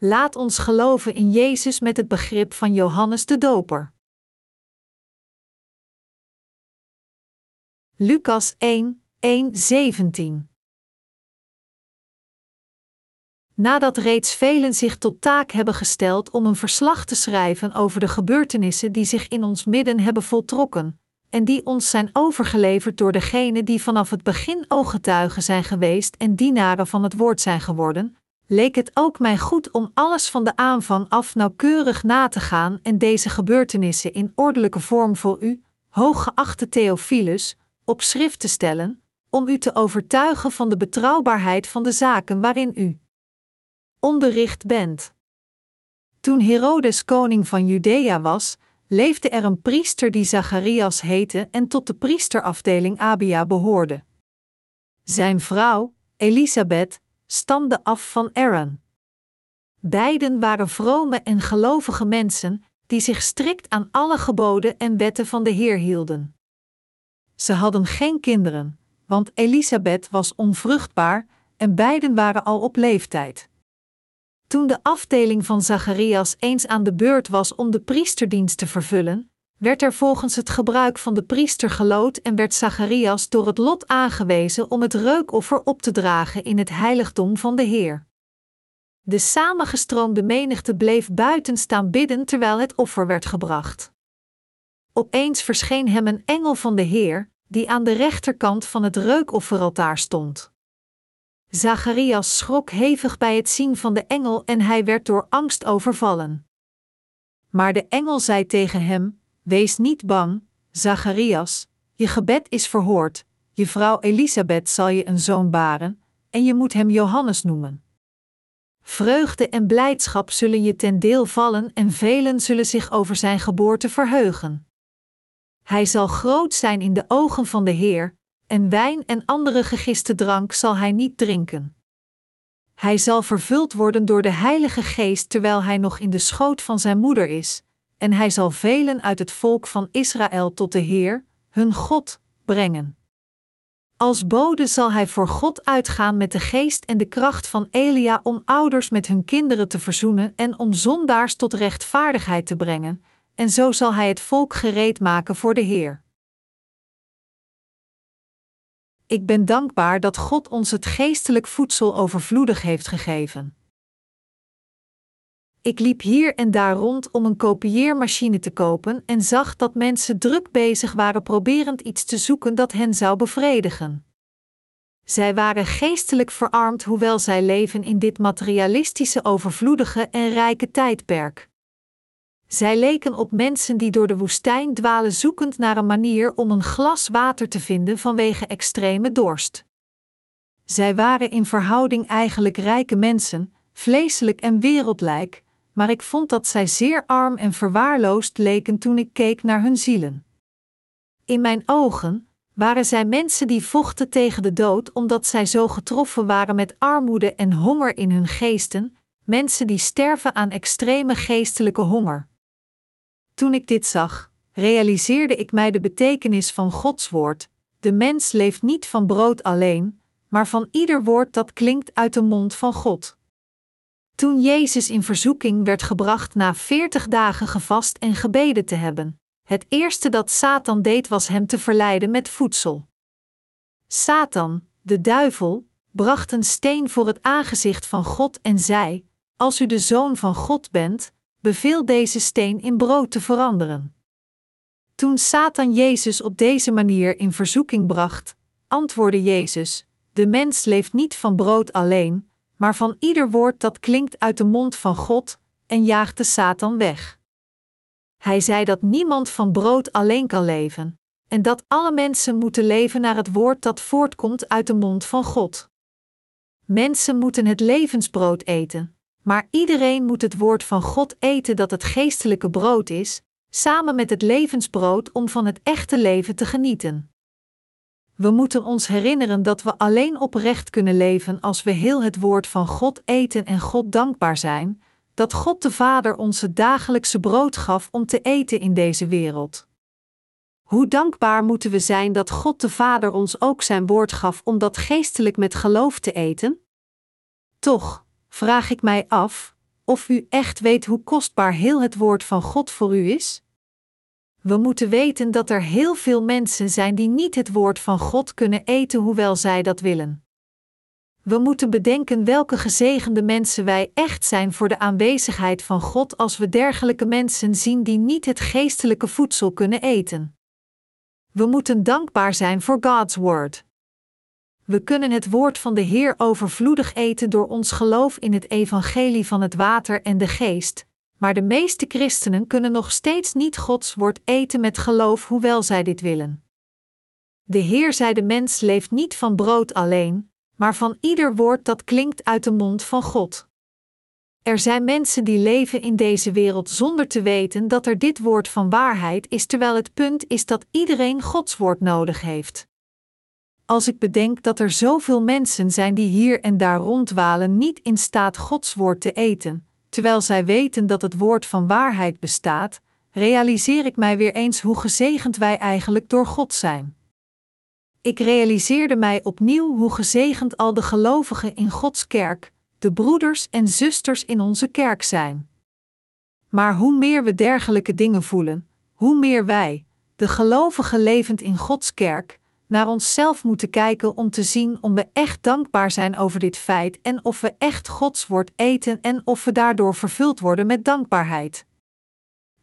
Laat ons geloven in Jezus met het begrip van Johannes de Doper. Lucas 1, 1, 17 Nadat reeds velen zich tot taak hebben gesteld om een verslag te schrijven over de gebeurtenissen die zich in ons midden hebben voltrokken, en die ons zijn overgeleverd door degenen die vanaf het begin ooggetuigen zijn geweest en dienaren van het woord zijn geworden, leek het ook mij goed om alles van de aanvang af nauwkeurig na te gaan en deze gebeurtenissen in ordelijke vorm voor u, hooggeachte Theophilus, op schrift te stellen, om u te overtuigen van de betrouwbaarheid van de zaken waarin u onderricht bent. Toen Herodes koning van Judea was, leefde er een priester die Zacharias heette en tot de priesterafdeling Abia behoorde. Zijn vrouw, Elisabeth, stamde af van Aaron. Beiden waren vrome en gelovige mensen die zich strikt aan alle geboden en wetten van de Heer hielden. Ze hadden geen kinderen, want Elisabeth was onvruchtbaar en beiden waren al op leeftijd. Toen de afdeling van Zacharias eens aan de beurt was om de priesterdienst te vervullen, werd er volgens het gebruik van de priester gelood en werd Zacharias door het lot aangewezen om het reukoffer op te dragen in het heiligdom van de Heer. De samengestroomde menigte bleef buiten staan bidden terwijl het offer werd gebracht. Opeens verscheen hem een engel van de Heer, die aan de rechterkant van het reukofferaltaar stond. Zacharias schrok hevig bij het zien van de engel en hij werd door angst overvallen. Maar de engel zei tegen hem: Wees niet bang, Zacharias, je gebed is verhoord, je vrouw Elisabeth zal je een zoon baren, en je moet hem Johannes noemen. Vreugde en blijdschap zullen je ten deel vallen en velen zullen zich over zijn geboorte verheugen. Hij zal groot zijn in de ogen van de Heer, en wijn en andere gegiste drank zal hij niet drinken. Hij zal vervuld worden door de Heilige Geest terwijl hij nog in de schoot van zijn moeder is, en hij zal velen uit het volk van Israël tot de Heer, hun God, brengen. Als bode zal hij voor God uitgaan met de geest en de kracht van Elia om ouders met hun kinderen te verzoenen en om zondaars tot rechtvaardigheid te brengen, en zo zal hij het volk gereed maken voor de Heer. Ik ben dankbaar dat God ons het geestelijk voedsel overvloedig heeft gegeven. Ik liep hier en daar rond om een kopieermachine te kopen en zag dat mensen druk bezig waren proberend iets te zoeken dat hen zou bevredigen. Zij waren geestelijk verarmd, hoewel zij leven in dit materialistische, overvloedige en rijke tijdperk. Zij leken op mensen die door de woestijn dwalen zoekend naar een manier om een glas water te vinden vanwege extreme dorst. Zij waren in verhouding eigenlijk rijke mensen, vleeselijk en wereldlijk, maar ik vond dat zij zeer arm en verwaarloosd leken toen ik keek naar hun zielen. In mijn ogen waren zij mensen die vochten tegen de dood omdat zij zo getroffen waren met armoede en honger in hun geesten, mensen die sterven aan extreme geestelijke honger. Toen ik dit zag, realiseerde ik mij de betekenis van Gods woord: de mens leeft niet van brood alleen, maar van ieder woord dat klinkt uit de mond van God. Toen Jezus in verzoeking werd gebracht na veertig dagen gevast en gebeden te hebben, het eerste dat Satan deed was hem te verleiden met voedsel. Satan, de duivel, bracht een steen voor het aangezicht van God en zei: Als u de zoon van God bent, beveel deze steen in brood te veranderen. Toen Satan Jezus op deze manier in verzoeking bracht, antwoordde Jezus: De mens leeft niet van brood alleen, maar van ieder woord dat klinkt uit de mond van God, en jaagde Satan weg. Hij zei dat niemand van brood alleen kan leven, en dat alle mensen moeten leven naar het woord dat voortkomt uit de mond van God. Mensen moeten het levensbrood eten, maar iedereen moet het woord van God eten dat het geestelijke brood is, samen met het levensbrood om van het echte leven te genieten. We moeten ons herinneren dat we alleen oprecht kunnen leven als we heel het woord van God eten en God dankbaar zijn, dat God de Vader ons het dagelijkse brood gaf om te eten in deze wereld. Hoe dankbaar moeten we zijn dat God de Vader ons ook zijn woord gaf om dat geestelijk met geloof te eten? Toch, vraag ik mij af, of u echt weet hoe kostbaar heel het woord van God voor u is? We moeten weten dat er heel veel mensen zijn die niet het woord van God kunnen eten, hoewel zij dat willen. We moeten bedenken welke gezegende mensen wij echt zijn voor de aanwezigheid van God als we dergelijke mensen zien die niet het geestelijke voedsel kunnen eten. We moeten dankbaar zijn voor God's Word. We kunnen het woord van de Heer overvloedig eten door ons geloof in het evangelie van het water en de geest, maar de meeste christenen kunnen nog steeds niet Gods woord eten met geloof, hoewel zij dit willen. De Heer zei: De mens leeft niet van brood alleen, maar van ieder woord dat klinkt uit de mond van God. Er zijn mensen die leven in deze wereld zonder te weten dat er dit woord van waarheid is, terwijl het punt is dat iedereen Gods woord nodig heeft. Als ik bedenk dat er zoveel mensen zijn die hier en daar rondwalen niet in staat Gods woord te eten, terwijl zij weten dat het woord van waarheid bestaat, realiseer ik mij weer eens hoe gezegend wij eigenlijk door God zijn. Ik realiseerde mij opnieuw hoe gezegend al de gelovigen in Gods kerk, de broeders en zusters in onze kerk zijn. Maar hoe meer we dergelijke dingen voelen, hoe meer wij, de gelovigen levend in Gods kerk, naar onszelf moeten kijken om te zien of we echt dankbaar zijn over dit feit en of we echt Gods woord eten en of we daardoor vervuld worden met dankbaarheid.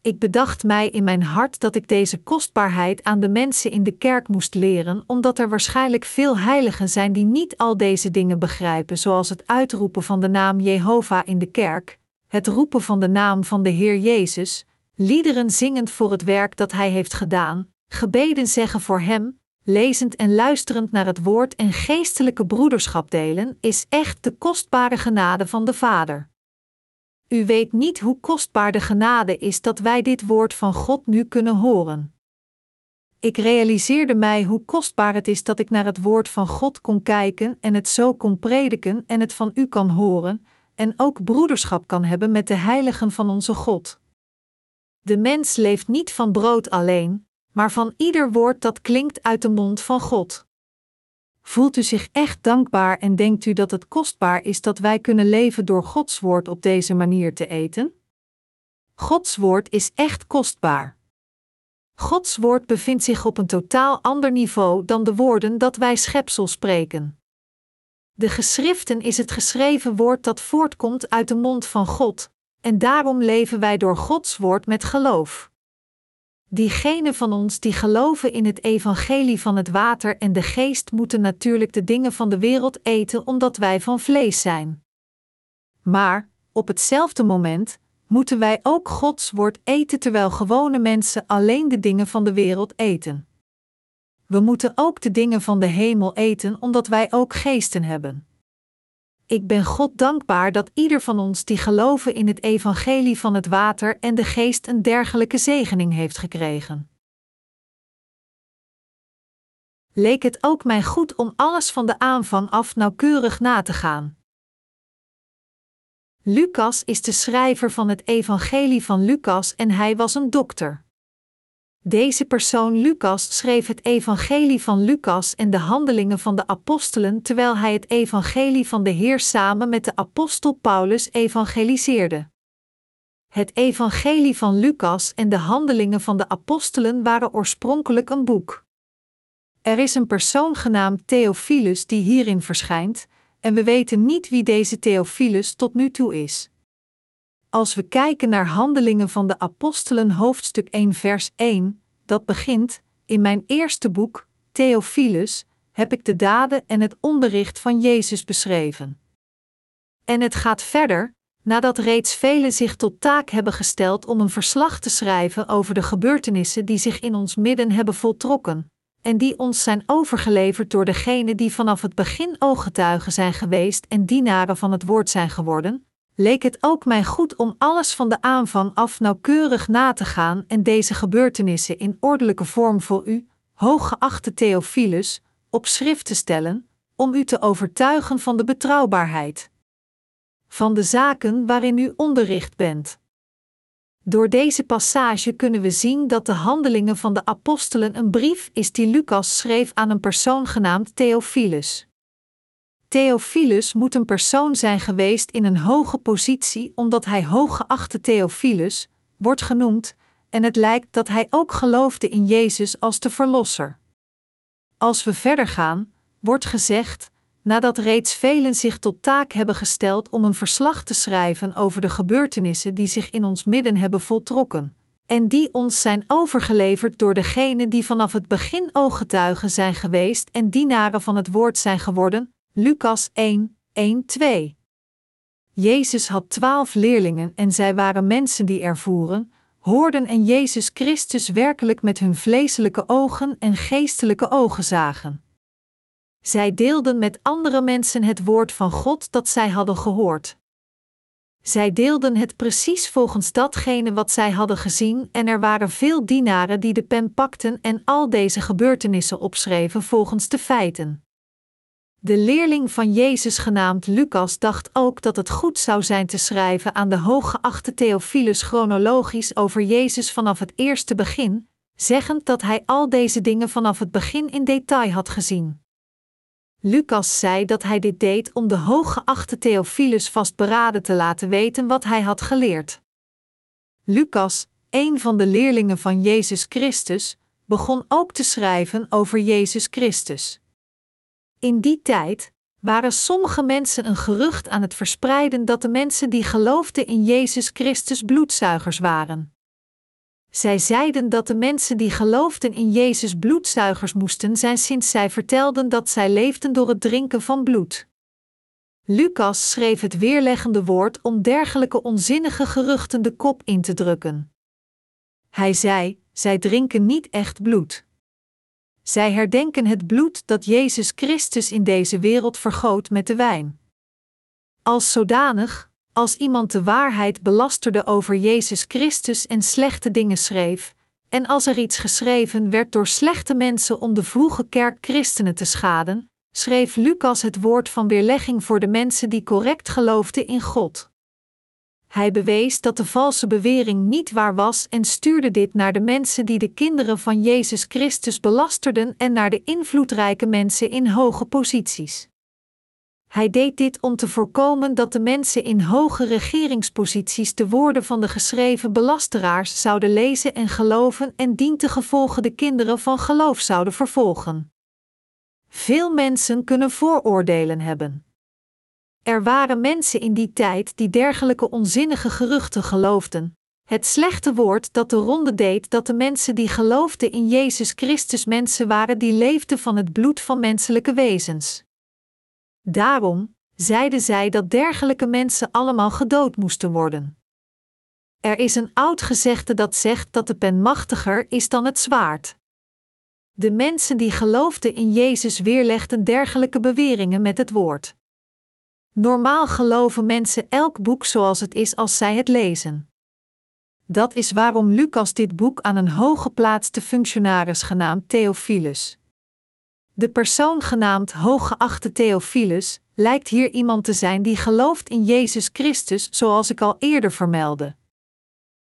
Ik bedacht mij in mijn hart dat ik deze kostbaarheid aan de mensen in de kerk moest leren, omdat er waarschijnlijk veel heiligen zijn die niet al deze dingen begrijpen, zoals het uitroepen van de naam Jehovah in de kerk, het roepen van de naam van de Heer Jezus, liederen zingend voor het werk dat Hij heeft gedaan, gebeden zeggen voor Hem, lezend en luisterend naar het woord en geestelijke broederschap delen, is echt de kostbare genade van de Vader. U weet niet hoe kostbaar de genade is dat wij dit woord van God nu kunnen horen. Ik realiseerde mij hoe kostbaar het is dat ik naar het woord van God kon kijken en het zo kon prediken en het van u kan horen, en ook broederschap kan hebben met de heiligen van onze God. De mens leeft niet van brood alleen, maar van ieder woord dat klinkt uit de mond van God. Voelt u zich echt dankbaar en denkt u dat het kostbaar is dat wij kunnen leven door Gods woord op deze manier te eten? Gods woord is echt kostbaar. Gods woord bevindt zich op een totaal ander niveau dan de woorden dat wij schepsel spreken. De geschriften is het geschreven woord dat voortkomt uit de mond van God, en daarom leven wij door Gods woord met geloof. Diegenen van ons die geloven in het evangelie van het water en de geest moeten natuurlijk de dingen van de wereld eten omdat wij van vlees zijn. Maar, op hetzelfde moment, moeten wij ook Gods woord eten terwijl gewone mensen alleen de dingen van de wereld eten. We moeten ook de dingen van de hemel eten omdat wij ook geesten hebben. Ik ben God dankbaar dat ieder van ons die geloven in het evangelie van het water en de geest een dergelijke zegening heeft gekregen. Leek het ook mij goed om alles van de aanvang af nauwkeurig na te gaan. Lucas is de schrijver van het evangelie van Lucas en hij was een dokter. Deze persoon Lucas schreef het Evangelie van Lucas en de handelingen van de apostelen terwijl hij het Evangelie van de Heer samen met de apostel Paulus evangeliseerde. Het Evangelie van Lucas en de handelingen van de apostelen waren oorspronkelijk een boek. Er is een persoon genaamd Theophilus die hierin verschijnt, en we weten niet wie deze Theophilus tot nu toe is. Als we kijken naar Handelingen van de Apostelen, hoofdstuk 1, vers 1, dat begint: In mijn eerste boek, Theophilus, heb ik de daden en het onderricht van Jezus beschreven. En het gaat verder, nadat reeds velen zich tot taak hebben gesteld om een verslag te schrijven over de gebeurtenissen die zich in ons midden hebben voltrokken, en die ons zijn overgeleverd door degenen die vanaf het begin ooggetuigen zijn geweest en dienaren van het woord zijn geworden, leek het ook mij goed om alles van de aanvang af nauwkeurig na te gaan en deze gebeurtenissen in ordelijke vorm voor u, hooggeachte Theophilus, op schrift te stellen, om u te overtuigen van de betrouwbaarheid van de zaken waarin u onderricht bent. Door deze passage kunnen we zien dat de handelingen van de apostelen een brief is die Lucas schreef aan een persoon genaamd Theophilus. Theophilus moet een persoon zijn geweest in een hoge positie, omdat hij hooggeachte Theophilus wordt genoemd, en het lijkt dat hij ook geloofde in Jezus als de Verlosser. Als we verder gaan, wordt gezegd, nadat reeds velen zich tot taak hebben gesteld om een verslag te schrijven over de gebeurtenissen die zich in ons midden hebben voltrokken, en die ons zijn overgeleverd door degenen die vanaf het begin ooggetuigen zijn geweest en dienaren van het woord zijn geworden, Lucas 1, 1, 2. Jezus had twaalf leerlingen en zij waren mensen die ervoeren, hoorden en Jezus Christus werkelijk met hun vleeselijke ogen en geestelijke ogen zagen. Zij deelden met andere mensen het woord van God dat zij hadden gehoord. Zij deelden het precies volgens datgene wat zij hadden gezien, en er waren veel dienaren die de pen pakten en al deze gebeurtenissen opschreven volgens de feiten. De leerling van Jezus genaamd Lucas dacht ook dat het goed zou zijn te schrijven aan de hooggeachte Theophilus chronologisch over Jezus vanaf het eerste begin, zeggend dat hij al deze dingen vanaf het begin in detail had gezien. Lucas zei dat hij dit deed om de hooggeachte Theophilus vastberaden te laten weten wat hij had geleerd. Lucas, een van de leerlingen van Jezus Christus, begon ook te schrijven over Jezus Christus. In die tijd waren sommige mensen een gerucht aan het verspreiden dat de mensen die geloofden in Jezus Christus bloedzuigers waren. Zij zeiden dat de mensen die geloofden in Jezus bloedzuigers moesten zijn sinds zij vertelden dat zij leefden door het drinken van bloed. Lucas schreef het weerleggende woord om dergelijke onzinnige geruchten de kop in te drukken. Hij zei: Zij drinken niet echt bloed. Zij herdenken het bloed dat Jezus Christus in deze wereld vergoot met de wijn. Als zodanig, als iemand de waarheid belasterde over Jezus Christus en slechte dingen schreef, en als er iets geschreven werd door slechte mensen om de vroege kerk christenen te schaden, schreef Lucas het woord van weerlegging voor de mensen die correct geloofden in God. Hij bewees dat de valse bewering niet waar was en stuurde dit naar de mensen die de kinderen van Jezus Christus belasterden en naar de invloedrijke mensen in hoge posities. Hij deed dit om te voorkomen dat de mensen in hoge regeringsposities de woorden van de geschreven belasteraars zouden lezen en geloven en dientengevolge de kinderen van geloof zouden vervolgen. Veel mensen kunnen vooroordelen hebben. Er waren mensen in die tijd die dergelijke onzinnige geruchten geloofden. Het slechte woord dat de ronde deed dat de mensen die geloofden in Jezus Christus mensen waren die leefden van het bloed van menselijke wezens. Daarom zeiden zij dat dergelijke mensen allemaal gedood moesten worden. Er is een oud gezegde dat zegt dat de pen machtiger is dan het zwaard. De mensen die geloofden in Jezus weerlegden dergelijke beweringen met het woord. Normaal geloven mensen elk boek zoals het is als zij het lezen. Dat is waarom Lucas dit boek aan een hooggeplaatste functionaris genaamd Theophilus. De persoon genaamd hooggeachte Theophilus lijkt hier iemand te zijn die gelooft in Jezus Christus, zoals ik al eerder vermeldde.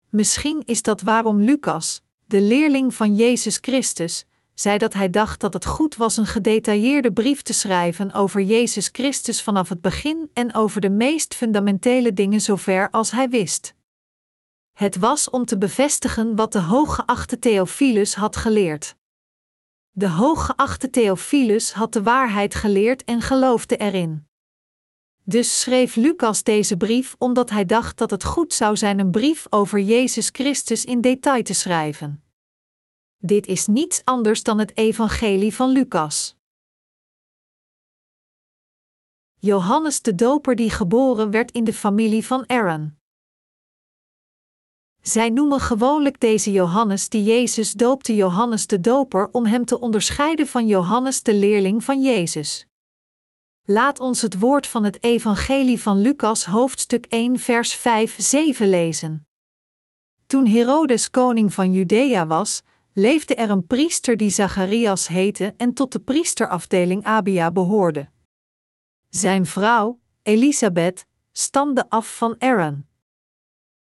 Misschien is dat waarom Lucas, de leerling van Jezus Christus, zei dat hij dacht dat het goed was een gedetailleerde brief te schrijven over Jezus Christus vanaf het begin en over de meest fundamentele dingen zover als hij wist. Het was om te bevestigen wat de hooggeachte Theophilus had geleerd. De hooggeachte Theophilus had de waarheid geleerd en geloofde erin. Dus schreef Lucas deze brief omdat hij dacht dat het goed zou zijn een brief over Jezus Christus in detail te schrijven. Dit is niets anders dan het Evangelie van Lucas. Johannes de Doper die geboren werd in de familie van Aaron. Zij noemen gewoonlijk deze Johannes die Jezus doopte Johannes de Doper om hem te onderscheiden van Johannes de leerling van Jezus. Laat ons het woord van het Evangelie van Lucas hoofdstuk 1 vers 5-7 lezen. Toen Herodes koning van Judea was, leefde er een priester die Zacharias heette en tot de priesterafdeling Abia behoorde. Zijn vrouw, Elisabeth, stamde af van Aaron.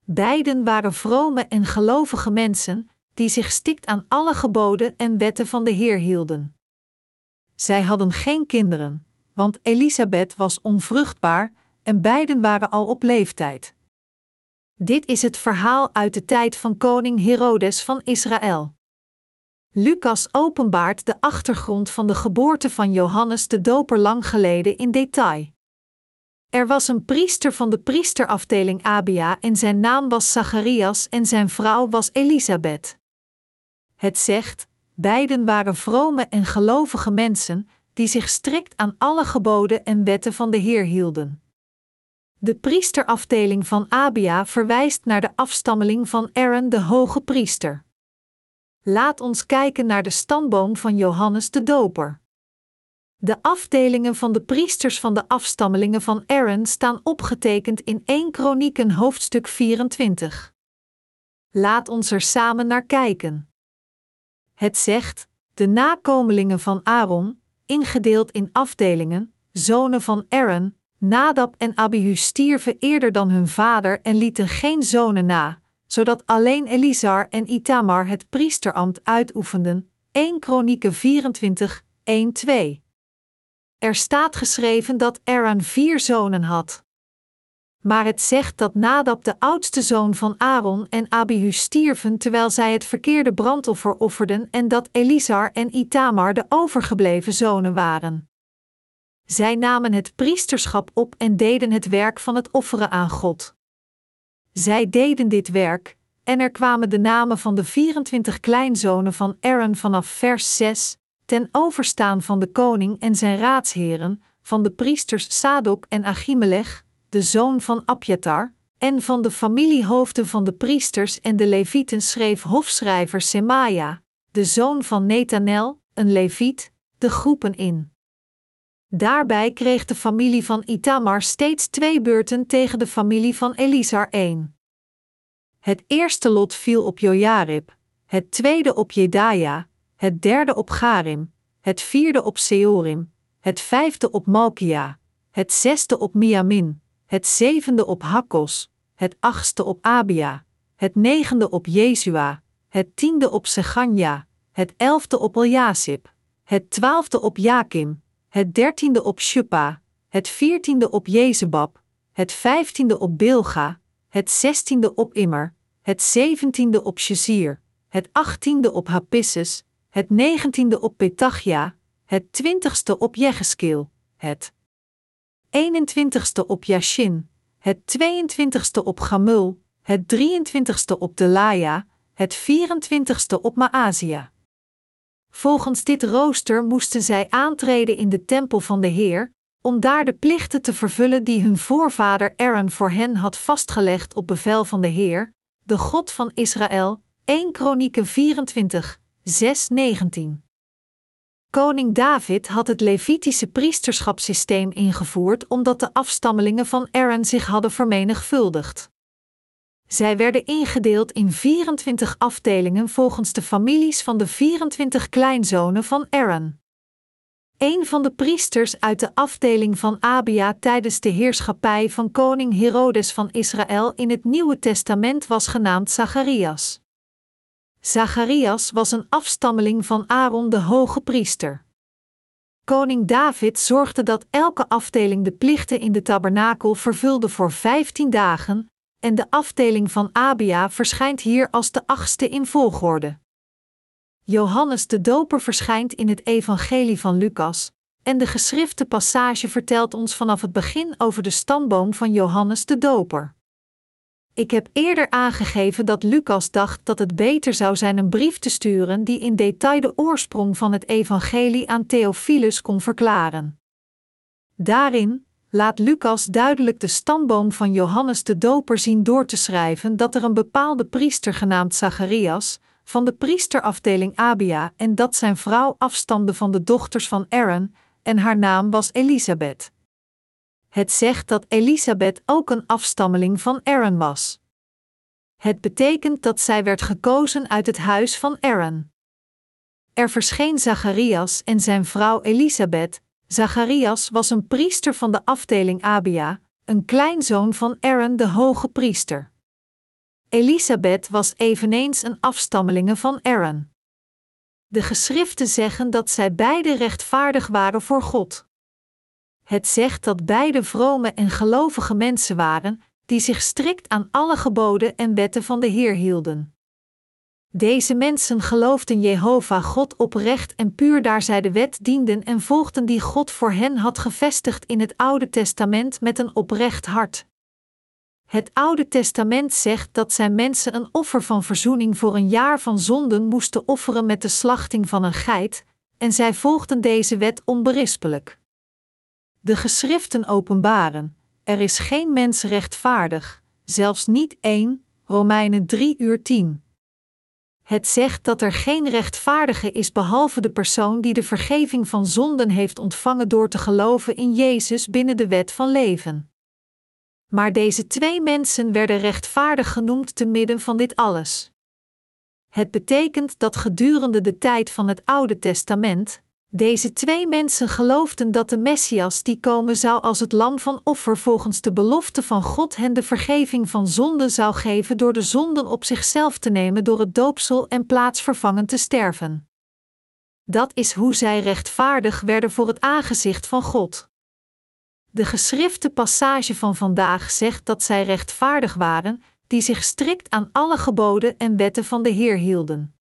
Beiden waren vrome en gelovige mensen, die zich stikt aan alle geboden en wetten van de Heer hielden. Zij hadden geen kinderen, want Elisabeth was onvruchtbaar en beiden waren al op leeftijd. Dit is het verhaal uit de tijd van koning Herodes van Israël. Lucas openbaart de achtergrond van de geboorte van Johannes de Doper lang geleden in detail. Er was een priester van de priesterafdeling Abia en zijn naam was Zacharias en zijn vrouw was Elisabeth. Het zegt: beiden waren vrome en gelovige mensen die zich strikt aan alle geboden en wetten van de Heer hielden. De priesterafdeling van Abia verwijst naar de afstammeling van Aaron de hoge priester. Laat ons kijken naar de stamboom van Johannes de Doper. De afdelingen van de priesters van de afstammelingen van Aaron staan opgetekend in 1 Kronieken hoofdstuk 24. Laat ons er samen naar kijken. Het zegt: de nakomelingen van Aaron, ingedeeld in afdelingen, zonen van Aaron, Nadab en Abihu stierven eerder dan hun vader en lieten geen zonen na, zodat alleen Elisar en Itamar het priesterambt uitoefenden. 1 Kronieken 24, 1-2. Er staat geschreven dat Aaron vier zonen had. Maar het zegt dat Nadab de oudste zoon van Aaron en Abihu stierven terwijl zij het verkeerde brandoffer offerden en dat Elisar en Itamar de overgebleven zonen waren. Zij namen het priesterschap op en deden het werk van het offeren aan God. Zij deden dit werk, en er kwamen de namen van de 24 kleinzonen van Aaron vanaf vers 6, ten overstaan van de koning en zijn raadsheren, van de priesters Sadok en Achimelech, de zoon van Abjatar, en van de familiehoofden van de priesters en de levieten schreef hofschrijver Semaja, de zoon van Netanel, een leviet, de groepen in. Daarbij kreeg de familie van Itamar steeds twee beurten tegen de familie van Elisar één. Het eerste lot viel op Jojarib, het tweede op Jedaja, het derde op Garim, het vierde op Seorim, het vijfde op Malkia, het zesde op Miamin, het zevende op Hakkos, het achtste op Abia, het negende op Jezua, het tiende op Seganja, het elfde op Eljasib, het twaalfde op Jakim, het dertiende op Shuppa, het veertiende op Jezebab, het vijftiende op Bilga, het zestiende op Immer, het zeventiende op Shazir, het achttiende op Hapissus, het negentiende op Petachia, het twintigste op Jegeskil, het 21ste op Yashin, het 22ste op Gamul, het 23ste op Delaya, het 24ste op Maazia. Volgens dit rooster moesten zij aantreden in de tempel van de Heer, om daar de plichten te vervullen die hun voorvader Aaron voor hen had vastgelegd op bevel van de Heer, de God van Israël. 1 Kronieken 24, 6, 19. Koning David had het Levitische priesterschapssysteem ingevoerd omdat de afstammelingen van Aaron zich hadden vermenigvuldigd. Zij werden ingedeeld in 24 afdelingen volgens de families van de 24 kleinzonen van Aaron. Een van de priesters uit de afdeling van Abia tijdens de heerschappij van koning Herodes van Israël in het Nieuwe Testament was genaamd Zacharias. Zacharias was een afstammeling van Aaron de hoge priester. Koning David zorgde dat elke afdeling de plichten in de tabernakel vervulde voor 15 dagen, en de afdeling van Abia verschijnt hier als de achtste in volgorde. Johannes de Doper verschijnt in het Evangelie van Lucas, en de geschrifte passage vertelt ons vanaf het begin over de stamboom van Johannes de Doper. Ik heb eerder aangegeven dat Lucas dacht dat het beter zou zijn een brief te sturen die in detail de oorsprong van het evangelie aan Theophilus kon verklaren. Daarin laat Lucas duidelijk de stamboom van Johannes de Doper zien door te schrijven dat er een bepaalde priester genaamd Zacharias van de priesterafdeling Abia en dat zijn vrouw afstamde van de dochters van Aaron en haar naam was Elisabeth. Het zegt dat Elisabeth ook een afstammeling van Aaron was. Het betekent dat zij werd gekozen uit het huis van Aaron. Er verscheen Zacharias en zijn vrouw Elisabeth. Zacharias was een priester van de afdeling Abia, een kleinzoon van Aaron de hoge priester. Elisabeth was eveneens een afstammelinge van Aaron. De geschriften zeggen dat zij beide rechtvaardig waren voor God. Het zegt dat beide vrome en gelovige mensen waren, die zich strikt aan alle geboden en wetten van de Heer hielden. Deze mensen geloofden Jehovah God oprecht en puur daar zij de wet dienden en volgden die God voor hen had gevestigd in het Oude Testament met een oprecht hart. Het Oude Testament zegt dat zijn mensen een offer van verzoening voor een jaar van zonden moesten offeren met de slachting van een geit, en zij volgden deze wet onberispelijk. De geschriften openbaren: er is geen mens rechtvaardig, zelfs niet één, Romeinen 3 uur 10. Het zegt dat er geen rechtvaardige is behalve de persoon die de vergeving van zonden heeft ontvangen door te geloven in Jezus binnen de wet van leven. Maar deze twee mensen werden rechtvaardig genoemd te midden van dit alles. Het betekent dat gedurende de tijd van het Oude Testament, deze twee mensen geloofden dat de Messias die komen zou als het lam van offer volgens de belofte van God hen de vergeving van zonden zou geven door de zonden op zichzelf te nemen door het doopsel en plaatsvervangend te sterven. Dat is hoe zij rechtvaardig werden voor het aangezicht van God. De geschrifte passage van vandaag zegt dat zij rechtvaardig waren, die zich strikt aan alle geboden en wetten van de Heer hielden.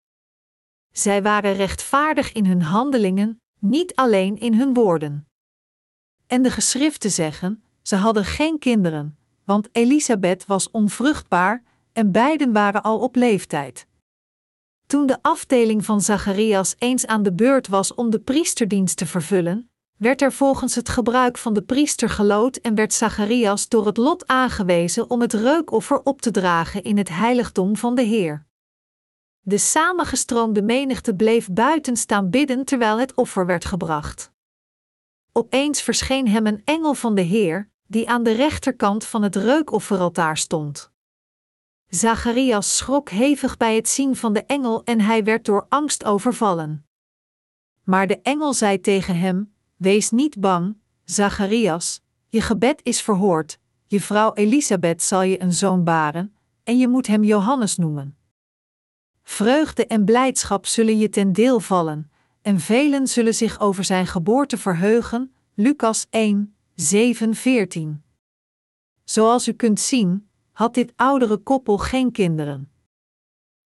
Zij waren rechtvaardig in hun handelingen, niet alleen in hun woorden. En de geschriften zeggen: ze hadden geen kinderen, want Elisabeth was onvruchtbaar en beiden waren al op leeftijd. Toen de afdeling van Zacharias eens aan de beurt was om de priesterdienst te vervullen, werd er volgens het gebruik van de priester gelood en werd Zacharias door het lot aangewezen om het reukoffer op te dragen in het heiligdom van de Heer. De samengestroomde menigte bleef buiten staan bidden terwijl het offer werd gebracht. Opeens verscheen hem een engel van de Heer, die aan de rechterkant van het reukofferaltaar stond. Zacharias schrok hevig bij het zien van de engel en hij werd door angst overvallen. Maar de engel zei tegen hem: Wees niet bang, Zacharias, je gebed is verhoord, je vrouw Elisabeth zal je een zoon baren, en je moet hem Johannes noemen. Vreugde en blijdschap zullen je ten deel vallen, en velen zullen zich over zijn geboorte verheugen. Lucas 1, 7, 14. Zoals u kunt zien, had dit oudere koppel geen kinderen.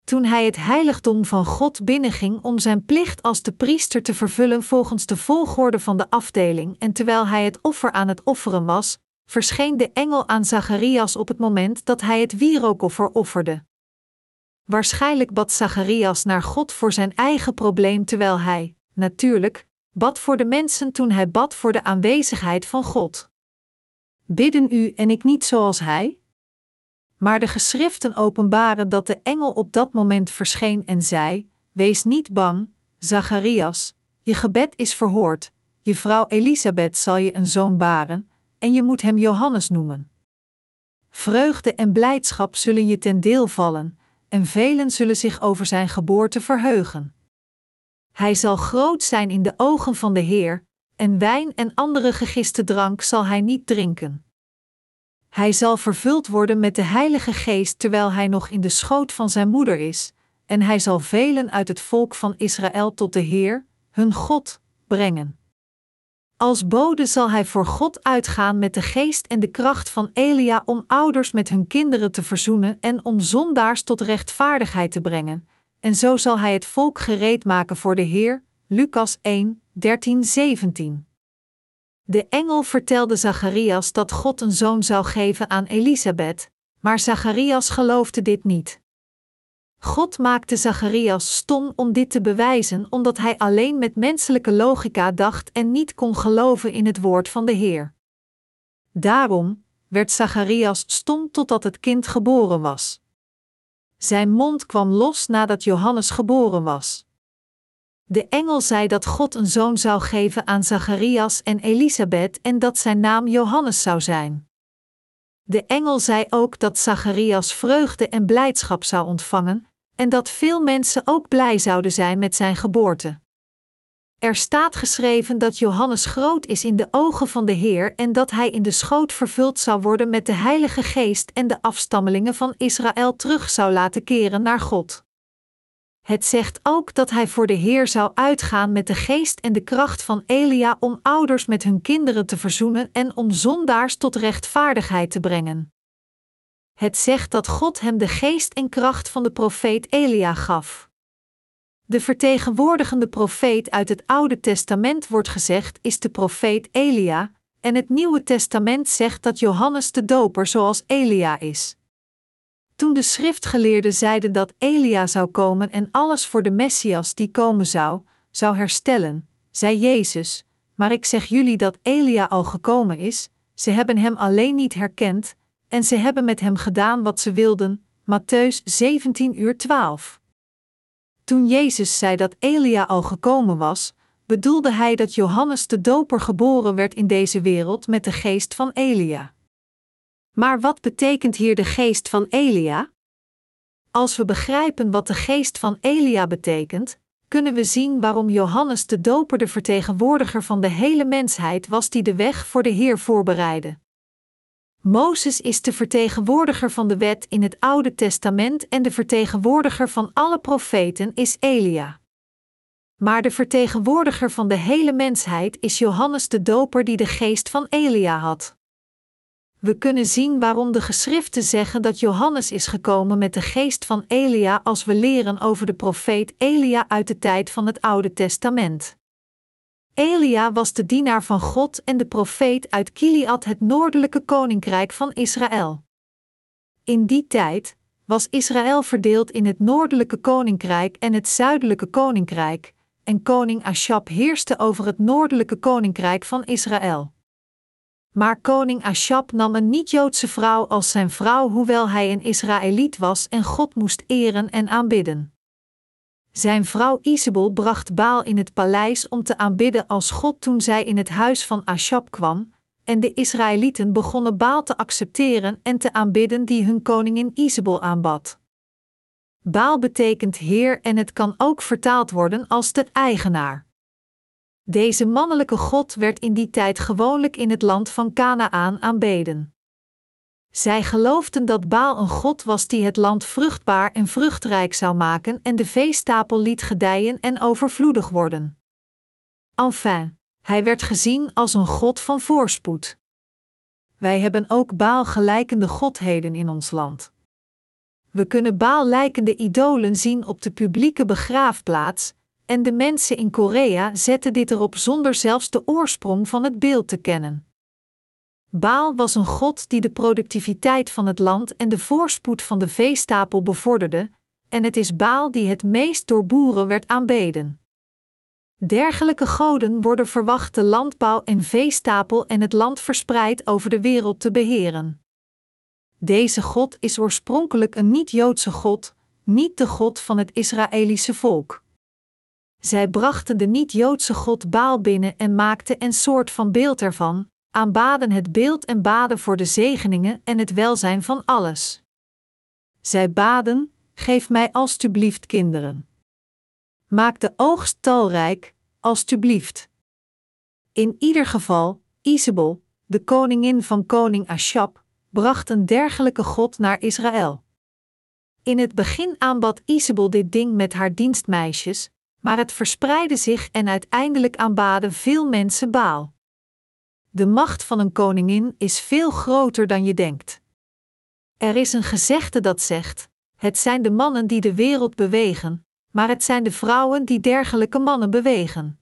Toen hij het heiligdom van God binnenging om zijn plicht als de priester te vervullen volgens de volgorde van de afdeling, en terwijl hij het offer aan het offeren was, verscheen de engel aan Zacharias op het moment dat hij het wierookoffer offerde. Waarschijnlijk bad Zacharias naar God voor zijn eigen probleem terwijl hij, natuurlijk, bad voor de mensen toen hij bad voor de aanwezigheid van God. Bidden u en ik niet zoals hij? Maar de geschriften openbaren dat de engel op dat moment verscheen en zei: Wees niet bang, Zacharias, je gebed is verhoord, je vrouw Elisabeth zal je een zoon baren, en je moet hem Johannes noemen. Vreugde en blijdschap zullen je ten deel vallen, en velen zullen zich over zijn geboorte verheugen. Hij zal groot zijn in de ogen van de Heer, en wijn en andere gegiste drank zal hij niet drinken. Hij zal vervuld worden met de Heilige Geest terwijl hij nog in de schoot van zijn moeder is, en hij zal velen uit het volk van Israël tot de Heer, hun God, brengen. Als bode zal hij voor God uitgaan met de geest en de kracht van Elia om ouders met hun kinderen te verzoenen en om zondaars tot rechtvaardigheid te brengen. En zo zal hij het volk gereed maken voor de Heer. Lucas 1, 13, 17. De engel vertelde Zacharias dat God een zoon zou geven aan Elisabeth, maar Zacharias geloofde dit niet. God maakte Zacharias stom om dit te bewijzen, omdat hij alleen met menselijke logica dacht en niet kon geloven in het woord van de Heer. Daarom werd Zacharias stom totdat het kind geboren was. Zijn mond kwam los nadat Johannes geboren was. De engel zei dat God een zoon zou geven aan Zacharias en Elisabeth en dat zijn naam Johannes zou zijn. De engel zei ook dat Zacharias vreugde en blijdschap zou ontvangen, en dat veel mensen ook blij zouden zijn met zijn geboorte. Er staat geschreven dat Johannes groot is in de ogen van de Heer en dat hij in de schoot vervuld zou worden met de Heilige Geest en de afstammelingen van Israël terug zou laten keren naar God. Het zegt ook dat hij voor de Heer zou uitgaan met de geest en de kracht van Elia om ouders met hun kinderen te verzoenen en om zondaars tot rechtvaardigheid te brengen. Het zegt dat God hem de geest en kracht van de profeet Elia gaf. De vertegenwoordigende profeet uit het Oude Testament wordt gezegd is de profeet Elia, en het Nieuwe Testament zegt dat Johannes de Doper zoals Elia is. Toen de schriftgeleerden zeiden dat Elia zou komen en alles voor de Messias die komen zou, zou herstellen, zei Jezus: Maar ik zeg jullie dat Elia al gekomen is, ze hebben hem alleen niet herkend, en ze hebben met hem gedaan wat ze wilden. Matthäus 17 uur 12. Toen Jezus zei dat Elia al gekomen was, bedoelde hij dat Johannes de Doper geboren werd in deze wereld met de geest van Elia. Maar wat betekent hier de geest van Elia? Als we begrijpen wat de geest van Elia betekent, kunnen we zien waarom Johannes de Doper de vertegenwoordiger van de hele mensheid was die de weg voor de Heer voorbereidde. Mozes is de vertegenwoordiger van de wet in het Oude Testament en de vertegenwoordiger van alle profeten is Elia. Maar de vertegenwoordiger van de hele mensheid is Johannes de Doper die de geest van Elia had. We kunnen zien waarom de geschriften zeggen dat Johannes is gekomen met de geest van Elia als we leren over de profeet Elia uit de tijd van het Oude Testament. Elia was de dienaar van God en de profeet uit Kiliad, het noordelijke koninkrijk van Israël. In die tijd was Israël verdeeld in het noordelijke koninkrijk en het zuidelijke koninkrijk, en koning Ashab heerste over het noordelijke koninkrijk van Israël. Maar koning Ashab nam een niet-Joodse vrouw als zijn vrouw, hoewel hij een Israëliet was en God moest eren en aanbidden. Zijn vrouw Isabel bracht Baal in het paleis om te aanbidden als God toen zij in het huis van Ashab kwam, en de Israëlieten begonnen Baal te accepteren en te aanbidden die hun koningin Isabel aanbad. Baal betekent Heer en het kan ook vertaald worden als de eigenaar. Deze mannelijke God werd in die tijd gewoonlijk in het land van Canaan aanbeden. Zij geloofden dat Baal een God was die het land vruchtbaar en vruchtrijk zou maken en de veestapel liet gedijen en overvloedig worden. Enfin, hij werd gezien als een God van voorspoed. Wij hebben ook Baal gelijkende godheden in ons land. We kunnen Baal lijkende idolen zien op de publieke begraafplaats, en de mensen in Korea zetten dit erop zonder zelfs de oorsprong van het beeld te kennen. Baal was een god die de productiviteit van het land en de voorspoed van de veestapel bevorderde, en het is Baal die het meest door boeren werd aanbeden. Dergelijke goden worden verwacht de landbouw en veestapel en het land verspreid over de wereld te beheren. Deze God is oorspronkelijk een niet-Joodse God, niet de God van het Israëlische volk. Zij brachten de niet-Joodse God Baal binnen en maakten een soort van beeld ervan, aanbaden het beeld en baden voor de zegeningen en het welzijn van alles. Zij baden: Geef mij alstublieft kinderen. Maak de oogst talrijk, alstublieft. In ieder geval, Isabel, de koningin van koning Ashab, bracht een dergelijke God naar Israël. In het begin aanbad Isabel dit ding met haar dienstmeisjes, maar het verspreidde zich en uiteindelijk aanbaden veel mensen Baal. De macht van een koningin is veel groter dan je denkt. Er is een gezegde dat zegt: Het zijn de mannen die de wereld bewegen, maar het zijn de vrouwen die dergelijke mannen bewegen.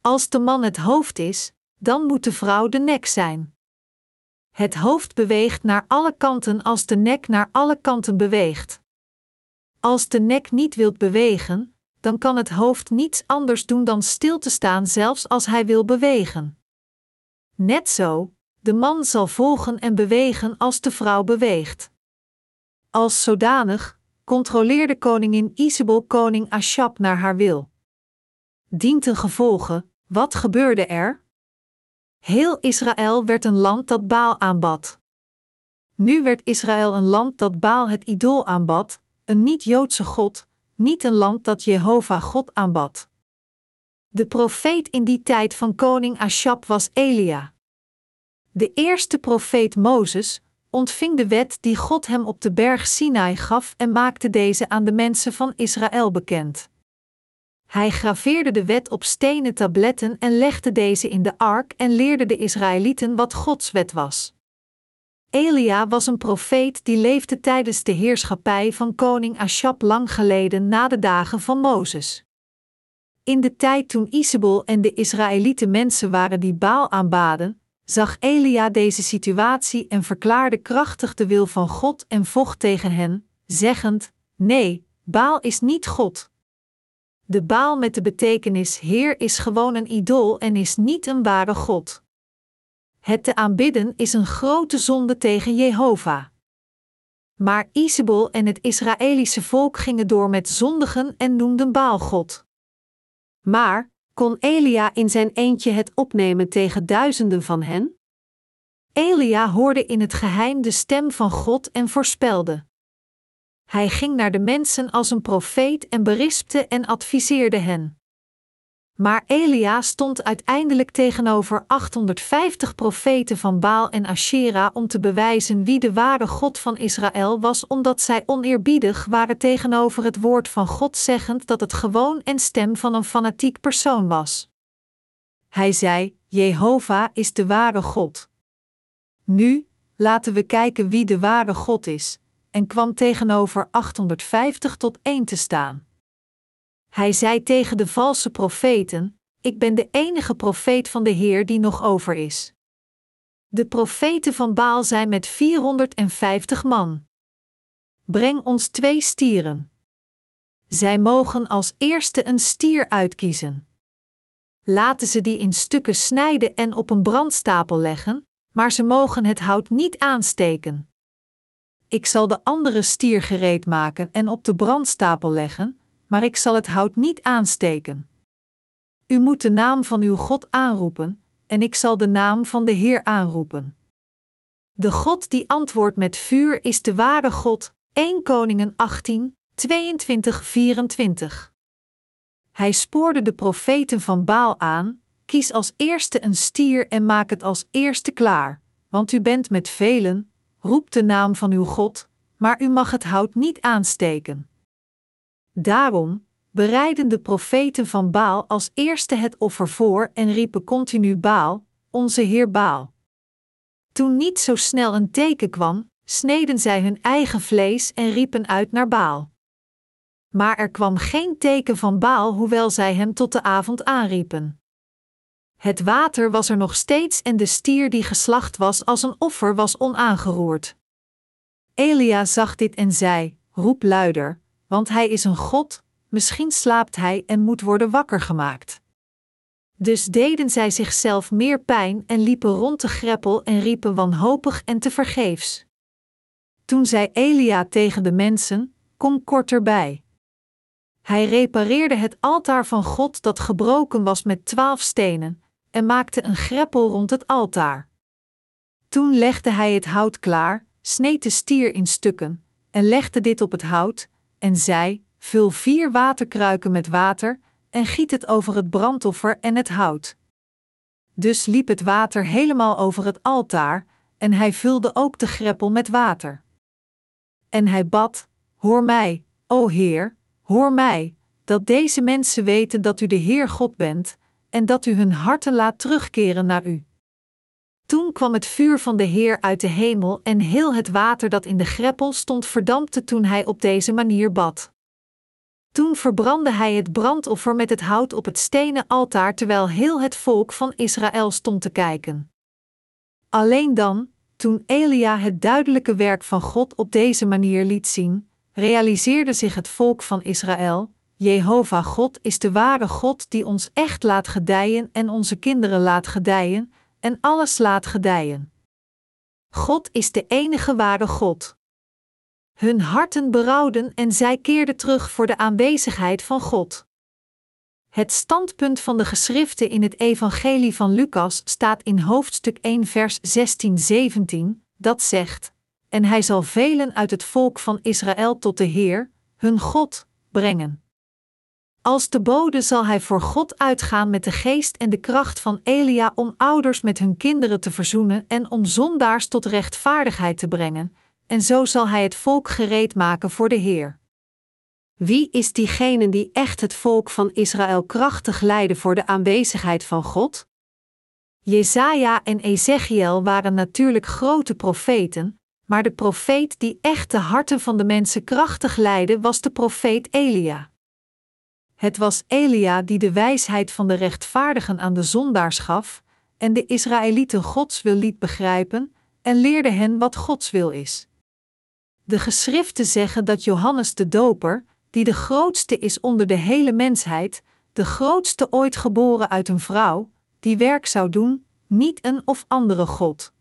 Als de man het hoofd is, dan moet de vrouw de nek zijn. Het hoofd beweegt naar alle kanten als de nek naar alle kanten beweegt. Als de nek niet wilt bewegen, dan kan het hoofd niets anders doen dan stil te staan, zelfs als hij wil bewegen. Net zo, de man zal volgen en bewegen als de vrouw beweegt. Als zodanig controleerde koningin Isabel koning Ashab naar haar wil. Dient een gevolge, wat gebeurde er? Heel Israël werd een land dat Baal aanbad. Nu werd Israël een land dat Baal het idool aanbad, een niet-Joodse god, niet een land dat Jehovah God aanbad. De profeet in die tijd van koning Ashab was Elia. De eerste profeet Mozes, ontving de wet die God hem op de berg Sinai gaf en maakte deze aan de mensen van Israël bekend. Hij graveerde de wet op stenen tabletten en legde deze in de ark en leerde de Israëlieten wat Gods wet was. Elia was een profeet die leefde tijdens de heerschappij van koning Ashab lang geleden na de dagen van Mozes. In de tijd toen Isabel en de Israëlieten mensen waren die Baal aanbaden, zag Elia deze situatie en verklaarde krachtig de wil van God en vocht tegen hen, zeggend: Nee, Baal is niet God. De Baal met de betekenis Heer is gewoon een idool en is niet een ware God. Het te aanbidden is een grote zonde tegen Jehovah. Maar Isabel en het Israëlische volk gingen door met zondigen en noemden Baal God. Maar kon Elia in zijn eentje het opnemen tegen duizenden van hen? Elia hoorde in het geheim de stem van God en voorspelde. Hij ging naar de mensen als een profeet en berispte en adviseerde hen. Maar Elia stond uiteindelijk tegenover 850 profeten van Baal en Ashera om te bewijzen wie de ware God van Israël was, omdat zij oneerbiedig waren tegenover het woord van God, zeggend dat het gewoon en stem van een fanatiek persoon was. Hij zei: Jehovah is de ware God. Nu, laten we kijken wie de ware God is, en kwam tegenover 850 tot 1 te staan. Hij zei tegen de valse profeten: Ik ben de enige profeet van de Heer die nog over is. De profeten van Baal zijn met 450 man. Breng ons twee stieren. Zij mogen als eerste een stier uitkiezen. Laten ze die in stukken snijden en op een brandstapel leggen, maar ze mogen het hout niet aansteken. Ik zal de andere stier gereed maken en op de brandstapel leggen, maar ik zal het hout niet aansteken. U moet de naam van uw God aanroepen, en ik zal de naam van de Heer aanroepen. De God die antwoordt met vuur is de ware God, 1 Koningen 18, 22, 24. Hij spoorde de profeten van Baal aan: kies als eerste een stier en maak het als eerste klaar, want u bent met velen, roep de naam van uw God, maar u mag het hout niet aansteken. Daarom bereiden de profeten van Baal als eerste het offer voor en riepen continu Baal, onze Heer Baal. Toen niet zo snel een teken kwam, sneden zij hun eigen vlees en riepen uit naar Baal. Maar er kwam geen teken van Baal, hoewel zij hem tot de avond aanriepen. Het water was er nog steeds en de stier die geslacht was als een offer was onaangeroerd. Elia zag dit en zei: Roep luider, want hij is een God, misschien slaapt hij en moet worden wakker gemaakt. Dus deden zij zichzelf meer pijn en liepen rond de greppel en riepen wanhopig en tevergeefs. Toen zei Elia tegen de mensen: Kom kort erbij. Hij repareerde het altaar van God dat gebroken was met twaalf stenen, en maakte een greppel rond het altaar. Toen legde hij het hout klaar, sneed de stier in stukken, en legde dit op het hout, en zei: Vul vier waterkruiken met water, en giet het over het brandoffer en het hout. Dus liep het water helemaal over het altaar, en hij vulde ook de greppel met water. En hij bad: Hoor mij, o Heer, hoor mij, dat deze mensen weten dat u de Heer God bent, en dat u hun harten laat terugkeren naar u. Toen kwam het vuur van de Heer uit de hemel en heel het water dat in de greppel stond verdampte toen hij op deze manier bad. Toen verbrandde hij het brandoffer met het hout op het stenen altaar terwijl heel het volk van Israël stond te kijken. Alleen dan, toen Elia het duidelijke werk van God op deze manier liet zien, realiseerde zich het volk van Israël: Jehovah God is de ware God die ons echt laat gedijen en onze kinderen laat gedijen en alles laat gedijen. God is de enige ware God. Hun harten berouwden en zij keerden terug voor de aanwezigheid van God. Het standpunt van de geschriften in het Evangelie van Lucas staat in hoofdstuk 1, vers 16-17, dat zegt: En hij zal velen uit het volk van Israël tot de Heer, hun God, brengen. Als de bode zal hij voor God uitgaan met de geest en de kracht van Elia om ouders met hun kinderen te verzoenen en om zondaars tot rechtvaardigheid te brengen, en zo zal hij het volk gereed maken voor de Heer. Wie is diegene die echt het volk van Israël krachtig leidde voor de aanwezigheid van God? Jesaja en Ezechiel waren natuurlijk grote profeten, maar de profeet die echt de harten van de mensen krachtig leidde was de profeet Elia. Het was Elia die de wijsheid van de rechtvaardigen aan de zondaars gaf en de Israëlieten Gods wil liet begrijpen en leerde hen wat Gods wil is. De geschriften zeggen dat Johannes de Doper, die de grootste is onder de hele mensheid, de grootste ooit geboren uit een vrouw, die werk zou doen, niet een of andere God.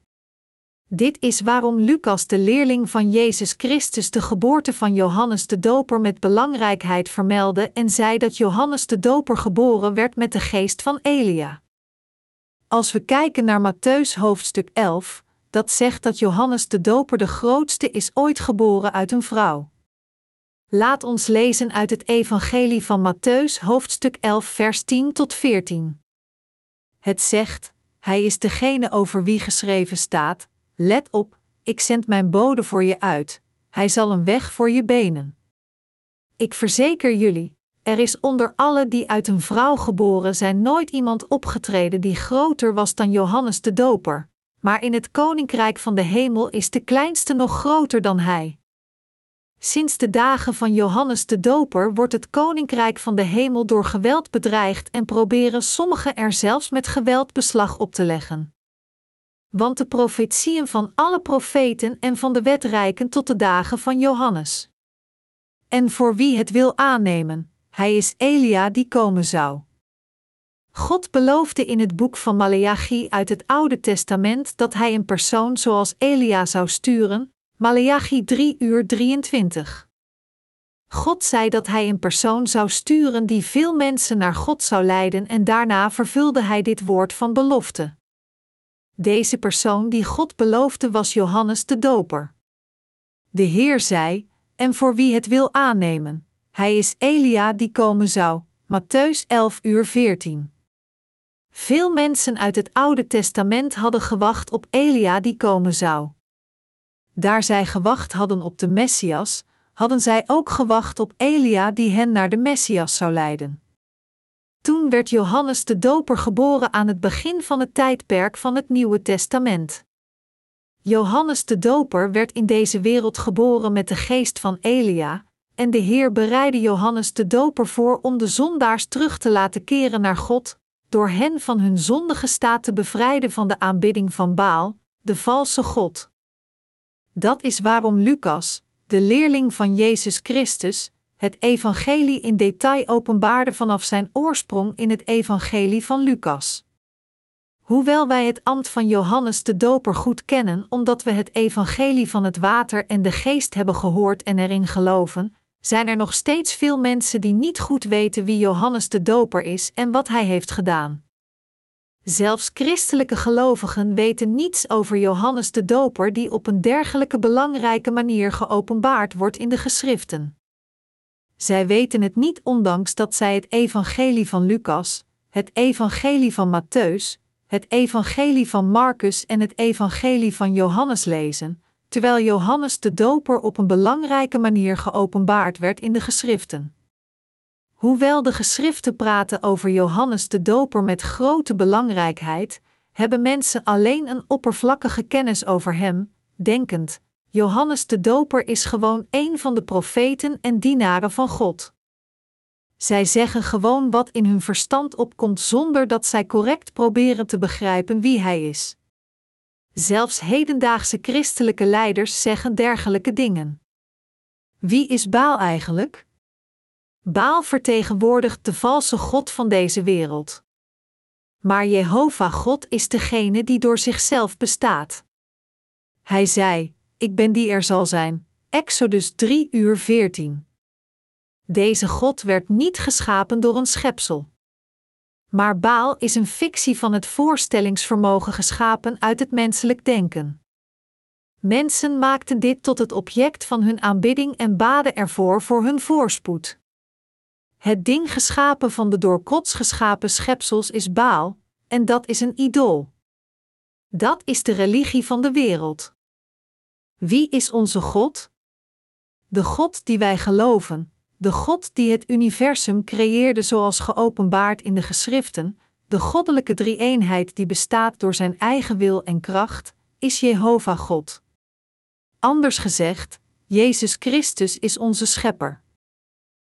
Dit is waarom Lucas, de leerling van Jezus Christus, de geboorte van Johannes de Doper met belangrijkheid vermeldde en zei dat Johannes de Doper geboren werd met de geest van Elia. Als we kijken naar Matthäus hoofdstuk 11, dat zegt dat Johannes de Doper de grootste is ooit geboren uit een vrouw. Laat ons lezen uit het Evangelie van Matthäus hoofdstuk 11 vers 10 tot 14. Het zegt: Hij is degene over wie geschreven staat: Let op, ik zend mijn bode voor je uit, hij zal een weg voor je benen. Ik verzeker jullie, er is onder alle die uit een vrouw geboren zijn nooit iemand opgetreden die groter was dan Johannes de Doper, maar in het koninkrijk van de hemel is de kleinste nog groter dan hij. Sinds de dagen van Johannes de Doper wordt het koninkrijk van de hemel door geweld bedreigd en proberen sommigen er zelfs met geweld beslag op te leggen. Want de profetieën van alle profeten en van de wet reiken tot de dagen van Johannes. En voor wie het wil aannemen, hij is Elia die komen zou. God beloofde in het boek van Maleachi uit het Oude Testament dat hij een persoon zoals Elia zou sturen, Maleachi 3 uur 23. God zei dat hij een persoon zou sturen die veel mensen naar God zou leiden en daarna vervulde hij dit woord van belofte. Deze persoon die God beloofde was Johannes de Doper. De Heer zei, en voor wie het wil aannemen, hij is Elia die komen zou. Matthäus 11 uur 14. Veel mensen uit het Oude Testament hadden gewacht op Elia die komen zou. Daar zij gewacht hadden op de Messias, hadden zij ook gewacht op Elia die hen naar de Messias zou leiden. Toen werd Johannes de Doper geboren aan het begin van het tijdperk van het Nieuwe Testament. Johannes de Doper werd in deze wereld geboren met de geest van Elia, en de Heer bereidde Johannes de Doper voor om de zondaars terug te laten keren naar God, door hen van hun zondige staat te bevrijden van de aanbidding van Baal, de valse God. Dat is waarom Lucas, de leerling van Jezus Christus, het evangelie in detail openbaarde vanaf zijn oorsprong in het evangelie van Lucas. Hoewel wij het ambt van Johannes de Doper goed kennen omdat we het evangelie van het water en de geest hebben gehoord en erin geloven, zijn er nog steeds veel mensen die niet goed weten wie Johannes de Doper is en wat hij heeft gedaan. Zelfs christelijke gelovigen weten niets over Johannes de Doper, die op een dergelijke belangrijke manier geopenbaard wordt in de geschriften. Zij weten het niet, ondanks dat zij het Evangelie van Lucas, het Evangelie van Matthäus, het Evangelie van Marcus en het Evangelie van Johannes lezen, terwijl Johannes de Doper op een belangrijke manier geopenbaard werd in de geschriften. Hoewel de geschriften praten over Johannes de Doper met grote belangrijkheid, hebben mensen alleen een oppervlakkige kennis over hem, denkend: Johannes de Doper is gewoon een van de profeten en dienaren van God. Zij zeggen gewoon wat in hun verstand opkomt zonder dat zij correct proberen te begrijpen wie hij is. Zelfs hedendaagse christelijke leiders zeggen dergelijke dingen. Wie is Baal eigenlijk? Baal vertegenwoordigt de valse God van deze wereld. Maar Jehovah God is degene die door zichzelf bestaat. Hij zei: Ik ben die er zal zijn. Exodus 3 uur 14. Deze God werd niet geschapen door een schepsel. Maar Baal is een fictie van het voorstellingsvermogen geschapen uit het menselijk denken. Mensen maakten dit tot het object van hun aanbidding en baden ervoor voor hun voorspoed. Het ding geschapen van de door Gods geschapen schepsels is Baal, en dat is een idool. Dat is de religie van de wereld. Wie is onze God? De God die wij geloven, de God die het universum creëerde zoals geopenbaard in de geschriften, de goddelijke drie-eenheid die bestaat door zijn eigen wil en kracht, is Jehovah God. Anders gezegd, Jezus Christus is onze schepper.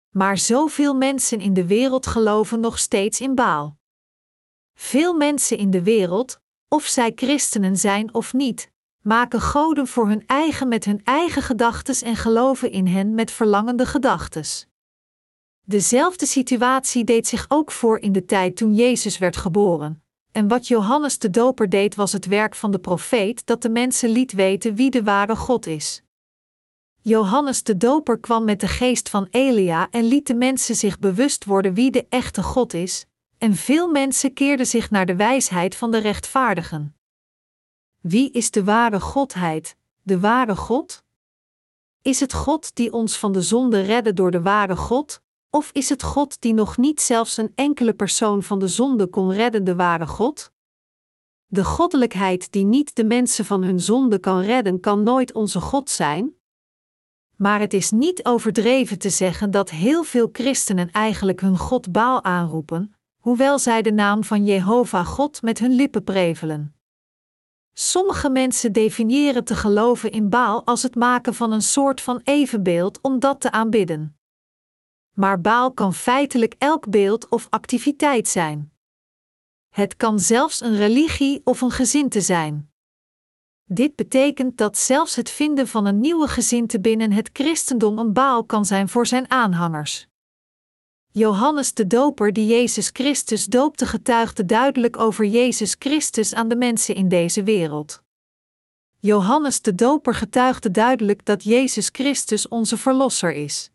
Maar zoveel mensen in de wereld geloven nog steeds in Baal. Veel mensen in de wereld, of zij christenen zijn of niet, maken goden voor hun eigen met hun eigen gedachtes en geloven in hen met verlangende gedachtes. Dezelfde situatie deed zich ook voor in de tijd toen Jezus werd geboren. En wat Johannes de Doper deed was het werk van de profeet dat de mensen liet weten wie de ware God is. Johannes de Doper kwam met de geest van Elia en liet de mensen zich bewust worden wie de echte God is, en veel mensen keerden zich naar de wijsheid van de rechtvaardigen. Wie is de ware Godheid, de ware God? Is het God die ons van de zonde redde door de ware God, of is het God die nog niet zelfs een enkele persoon van de zonde kon redden, de ware God? De goddelijkheid die niet de mensen van hun zonde kan redden, kan nooit onze God zijn. Maar het is niet overdreven te zeggen dat heel veel christenen eigenlijk hun God Baal aanroepen, hoewel zij de naam van Jehovah God met hun lippen prevelen. Sommige mensen definiëren te geloven in Baal als het maken van een soort van evenbeeld om dat te aanbidden. Maar Baal kan feitelijk elk beeld of activiteit zijn. Het kan zelfs een religie of een gezinte zijn. Dit betekent dat zelfs het vinden van een nieuwe gezinte binnen het christendom een baal kan zijn voor zijn aanhangers. Johannes de Doper, die Jezus Christus doopte, getuigde duidelijk over Jezus Christus aan de mensen in deze wereld. Johannes de Doper getuigde duidelijk dat Jezus Christus onze Verlosser is.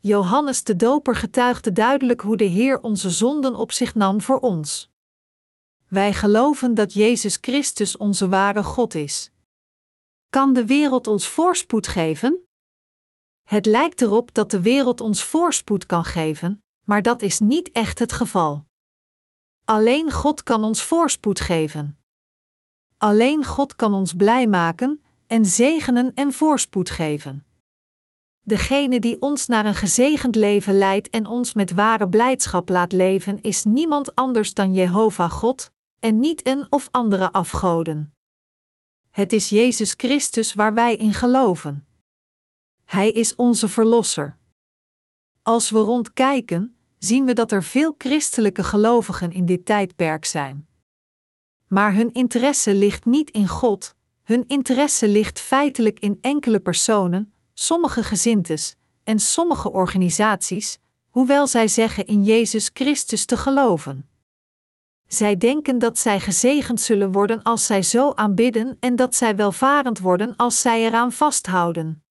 Johannes de Doper getuigde duidelijk hoe de Heer onze zonden op zich nam voor ons. Wij geloven dat Jezus Christus onze ware God is. Kan de wereld ons voorspoed geven? Het lijkt erop dat de wereld ons voorspoed kan geven, maar dat is niet echt het geval. Alleen God kan ons voorspoed geven. Alleen God kan ons blij maken en zegenen en voorspoed geven. Degene die ons naar een gezegend leven leidt en ons met ware blijdschap laat leven, is niemand anders dan Jehovah God, en niet een of andere afgoden. Het is Jezus Christus waar wij in geloven. Hij is onze Verlosser. Als we rondkijken, zien we dat er veel christelijke gelovigen in dit tijdperk zijn. Maar hun interesse ligt niet in God, hun interesse ligt feitelijk in enkele personen, sommige gezintes en sommige organisaties, hoewel zij zeggen in Jezus Christus te geloven. Zij denken dat zij gezegend zullen worden als zij zo aanbidden en dat zij welvarend worden als zij eraan vasthouden.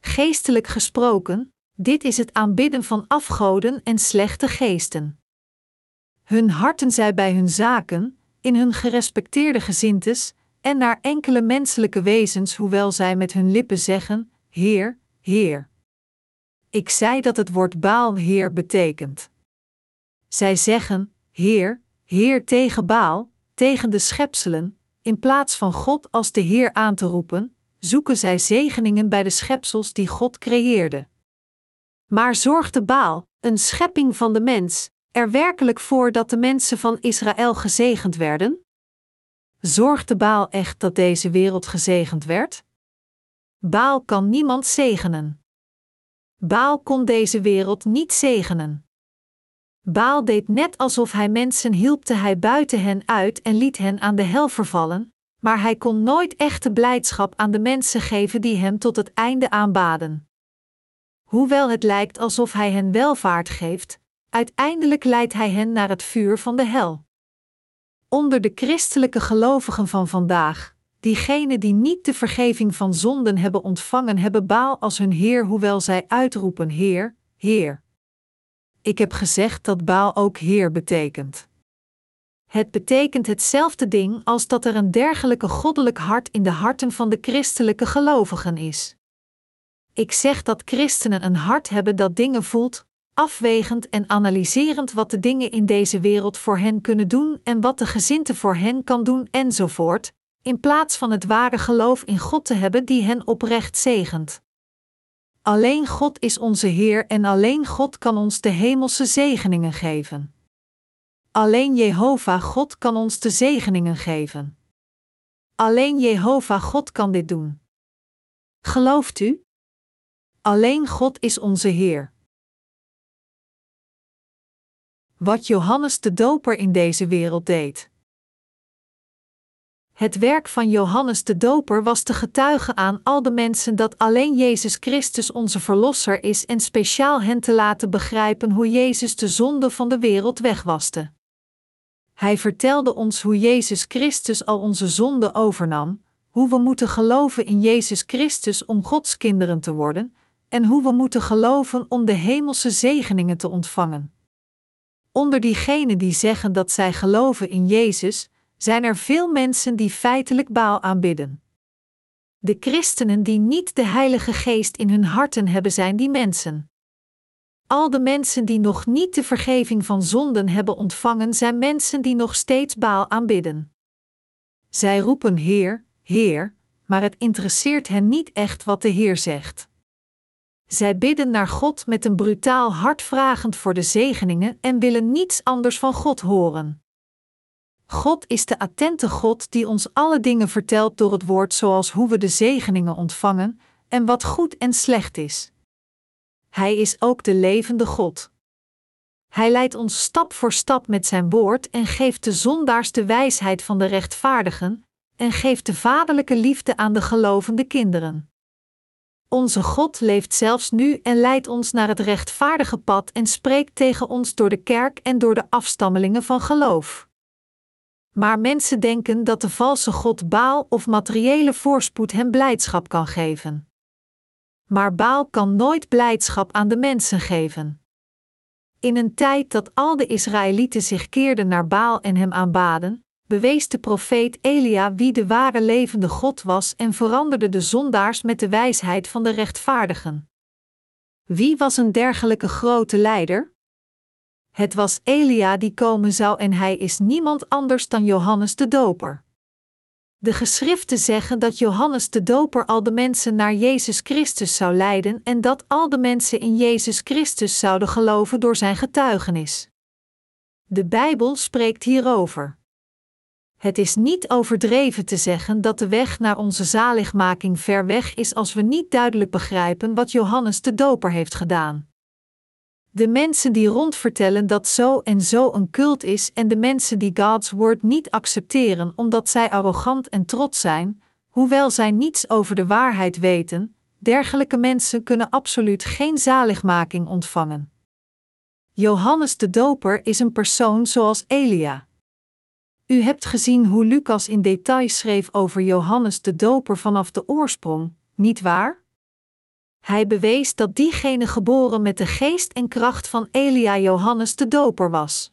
Geestelijk gesproken, dit is het aanbidden van afgoden en slechte geesten. Hun harten zij bij hun zaken, in hun gerespecteerde gezintes en naar enkele menselijke wezens, hoewel zij met hun lippen zeggen: Heer, Heer. Ik zei dat het woord Baal Heer betekent. Zij zeggen: Heer, Heer tegen Baal, tegen de schepselen, in plaats van God als de Heer aan te roepen, zoeken zij zegeningen bij de schepsels die God creëerde. Maar zorgde Baal, een schepping van de mens, er werkelijk voor dat de mensen van Israël gezegend werden? Zorgde Baal echt dat deze wereld gezegend werd? Baal kan niemand zegenen. Baal kon deze wereld niet zegenen. Baal deed net alsof hij mensen hielpte hij buiten hen uit en liet hen aan de hel vervallen, maar hij kon nooit echte blijdschap aan de mensen geven die hem tot het einde aanbaden. Hoewel het lijkt alsof hij hen welvaart geeft, uiteindelijk leidt hij hen naar het vuur van de hel. Onder de christelijke gelovigen van vandaag, diegenen die niet de vergeving van zonden hebben ontvangen, hebben Baal als hun Heer, hoewel zij uitroepen: Heer, Heer. Ik heb gezegd dat Baal ook Heer betekent. Het betekent hetzelfde ding als dat er een dergelijke goddelijk hart in de harten van de christelijke gelovigen is. Ik zeg dat christenen een hart hebben dat dingen voelt, afwegend en analyserend wat de dingen in deze wereld voor hen kunnen doen en wat de gezinte voor hen kan doen enzovoort, in plaats van het ware geloof in God te hebben die hen oprecht zegent. Alleen God is onze Heer en alleen God kan ons de hemelse zegeningen geven. Alleen Jehovah God kan ons de zegeningen geven. Alleen Jehovah God kan dit doen. Gelooft u? Alleen God is onze Heer. Wat Johannes de Doper in deze wereld deed. Het werk van Johannes de Doper was te getuigen aan al de mensen dat alleen Jezus Christus onze Verlosser is en speciaal hen te laten begrijpen hoe Jezus de zonde van de wereld wegwaste. Hij vertelde ons hoe Jezus Christus al onze zonde overnam, hoe we moeten geloven in Jezus Christus om Gods kinderen te worden, en hoe we moeten geloven om de hemelse zegeningen te ontvangen. Onder diegenen die zeggen dat zij geloven in Jezus, zijn er veel mensen die feitelijk baal aanbidden. De christenen die niet de Heilige Geest in hun harten hebben, zijn die mensen. Al de mensen die nog niet de vergeving van zonden hebben ontvangen, zijn mensen die nog steeds baal aanbidden. Zij roepen Heer, Heer, maar het interesseert hen niet echt wat de Heer zegt. Zij bidden naar God met een brutaal hart vragend voor de zegeningen en willen niets anders van God horen. God is de attente God die ons alle dingen vertelt door het woord, zoals hoe we de zegeningen ontvangen en wat goed en slecht is. Hij is ook de levende God. Hij leidt ons stap voor stap met zijn woord en geeft de zondaars de wijsheid van de rechtvaardigen en geeft de vaderlijke liefde aan de gelovende kinderen. Onze God leeft zelfs nu en leidt ons naar het rechtvaardige pad en spreekt tegen ons door de kerk en door de afstammelingen van geloof. Maar mensen denken dat de valse God Baal of materiële voorspoed hem blijdschap kan geven. Maar Baal kan nooit blijdschap aan de mensen geven. In een tijd dat al de Israëlieten zich keerden naar Baal en hem aanbaden, bewees de profeet Elia wie de ware levende God was en veranderde de zondaars met de wijsheid van de rechtvaardigen. Wie was een dergelijke grote leider? Het was Elia die komen zou en hij is niemand anders dan Johannes de Doper. De geschriften zeggen dat Johannes de Doper al de mensen naar Jezus Christus zou leiden en dat al de mensen in Jezus Christus zouden geloven door zijn getuigenis. De Bijbel spreekt hierover. Het is niet overdreven te zeggen dat de weg naar onze zaligmaking ver weg is als we niet duidelijk begrijpen wat Johannes de Doper heeft gedaan. De mensen die rondvertellen dat zo en zo een cult is en de mensen die God's woord niet accepteren omdat zij arrogant en trots zijn, hoewel zij niets over de waarheid weten, dergelijke mensen kunnen absoluut geen zaligmaking ontvangen. Johannes de Doper is een persoon zoals Elia. U hebt gezien hoe Lucas in detail schreef over Johannes de Doper vanaf de oorsprong, niet waar? Hij bewees dat diegene geboren met de geest en kracht van Elia Johannes de Doper was.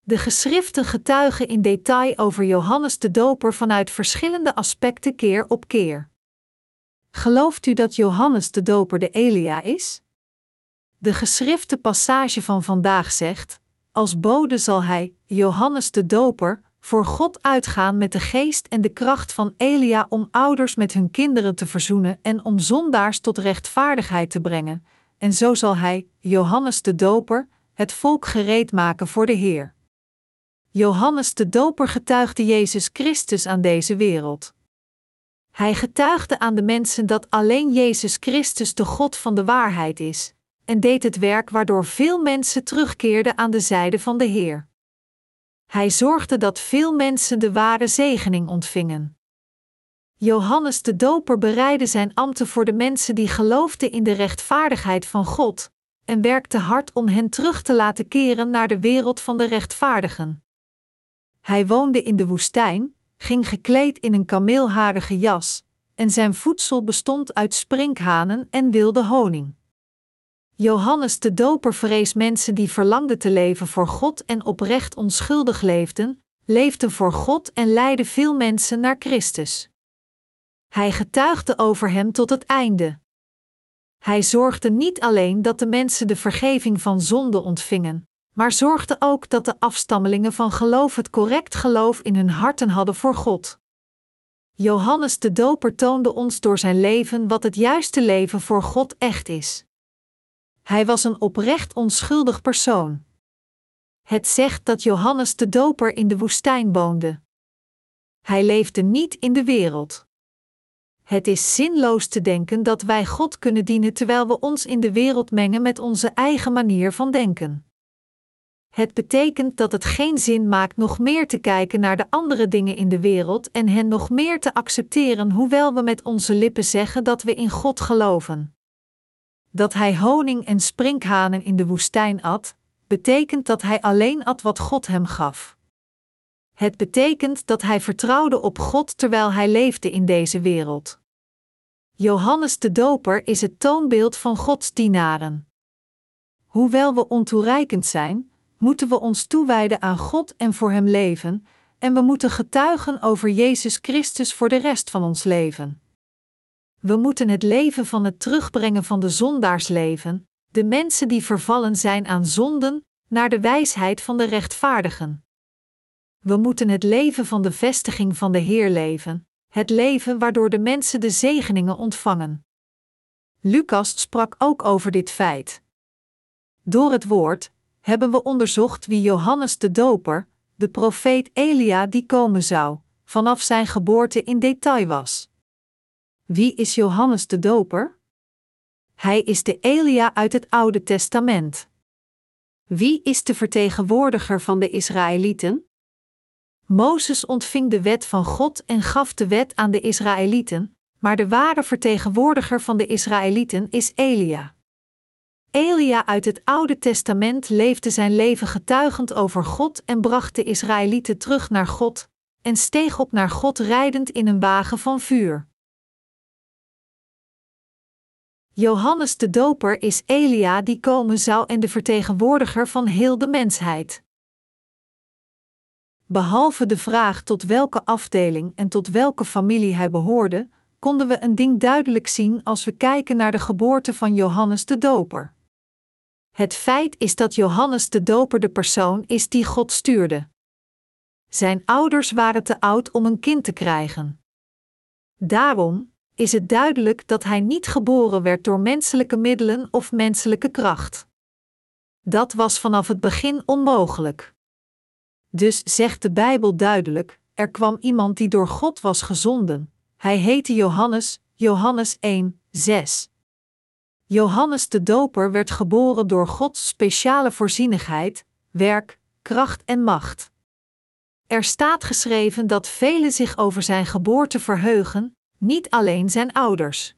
De geschriften getuigen in detail over Johannes de Doper vanuit verschillende aspecten keer op keer. Gelooft u dat Johannes de Doper de Elia is? De geschrifte passage van vandaag zegt: Als bode zal hij, Johannes de Doper, voor God uitgaan met de geest en de kracht van Elia om ouders met hun kinderen te verzoenen en om zondaars tot rechtvaardigheid te brengen, en zo zal hij, Johannes de Doper, het volk gereed maken voor de Heer. Johannes de Doper getuigde Jezus Christus aan deze wereld. Hij getuigde aan de mensen dat alleen Jezus Christus de God van de waarheid is, en deed het werk waardoor veel mensen terugkeerden aan de zijde van de Heer. Hij zorgde dat veel mensen de ware zegening ontvingen. Johannes de Doper bereidde zijn ambten voor de mensen die geloofden in de rechtvaardigheid van God, en werkte hard om hen terug te laten keren naar de wereld van de rechtvaardigen. Hij woonde in de woestijn, ging gekleed in een kameelharige jas, en zijn voedsel bestond uit sprinkhanen en wilde honing. Johannes de Doper vrees mensen die verlangden te leven voor God en oprecht onschuldig leefden, leefden voor God en leidden veel mensen naar Christus. Hij getuigde over hem tot het einde. Hij zorgde niet alleen dat de mensen de vergeving van zonde ontvingen, maar zorgde ook dat de afstammelingen van geloof het correct geloof in hun harten hadden voor God. Johannes de Doper toonde ons door zijn leven wat het juiste leven voor God echt is. Hij was een oprecht onschuldig persoon. Het zegt dat Johannes de Doper in de woestijn woonde. Hij leefde niet in de wereld. Het is zinloos te denken dat wij God kunnen dienen terwijl we ons in de wereld mengen met onze eigen manier van denken. Het betekent dat het geen zin maakt nog meer te kijken naar de andere dingen in de wereld en hen nog meer te accepteren, hoewel we met onze lippen zeggen dat we in God geloven. Dat hij honing en sprinkhanen in de woestijn at, betekent dat hij alleen at wat God hem gaf. Het betekent dat hij vertrouwde op God terwijl hij leefde in deze wereld. Johannes de Doper is het toonbeeld van Gods dienaren. Hoewel we ontoereikend zijn, moeten we ons toewijden aan God en voor Hem leven, en we moeten getuigen over Jezus Christus voor de rest van ons leven. We moeten het leven van het terugbrengen van de zondaars leven, de mensen die vervallen zijn aan zonden, naar de wijsheid van de rechtvaardigen. We moeten het leven van de vestiging van de Heer leven, het leven waardoor de mensen de zegeningen ontvangen. Lucas sprak ook over dit feit. Door het woord hebben we onderzocht wie Johannes de Doper, de profeet Elia die komen zou, vanaf zijn geboorte in detail was. Wie is Johannes de Doper? Hij is de Elia uit het Oude Testament. Wie is de vertegenwoordiger van de Israëlieten? Mozes ontving de wet van God en gaf de wet aan de Israëlieten, maar de ware vertegenwoordiger van de Israëlieten is Elia. Elia uit het Oude Testament leefde zijn leven getuigend over God en bracht de Israëlieten terug naar God, en steeg op naar God rijdend in een wagen van vuur. Johannes de Doper is Elia die komen zou en de vertegenwoordiger van heel de mensheid. Behalve de vraag tot welke afdeling en tot welke familie hij behoorde, konden we een ding duidelijk zien als we kijken naar de geboorte van Johannes de Doper. Het feit is dat Johannes de Doper de persoon is die God stuurde. Zijn ouders waren te oud om een kind te krijgen. Daarom is het duidelijk dat hij niet geboren werd door menselijke middelen of menselijke kracht. Dat was vanaf het begin onmogelijk. Dus zegt de Bijbel duidelijk: er kwam iemand die door God was gezonden. Hij heette Johannes, Johannes 1, 6. Johannes de Doper werd geboren door Gods speciale voorzienigheid, werk, kracht en macht. Er staat geschreven dat velen zich over zijn geboorte verheugen, niet alleen zijn ouders.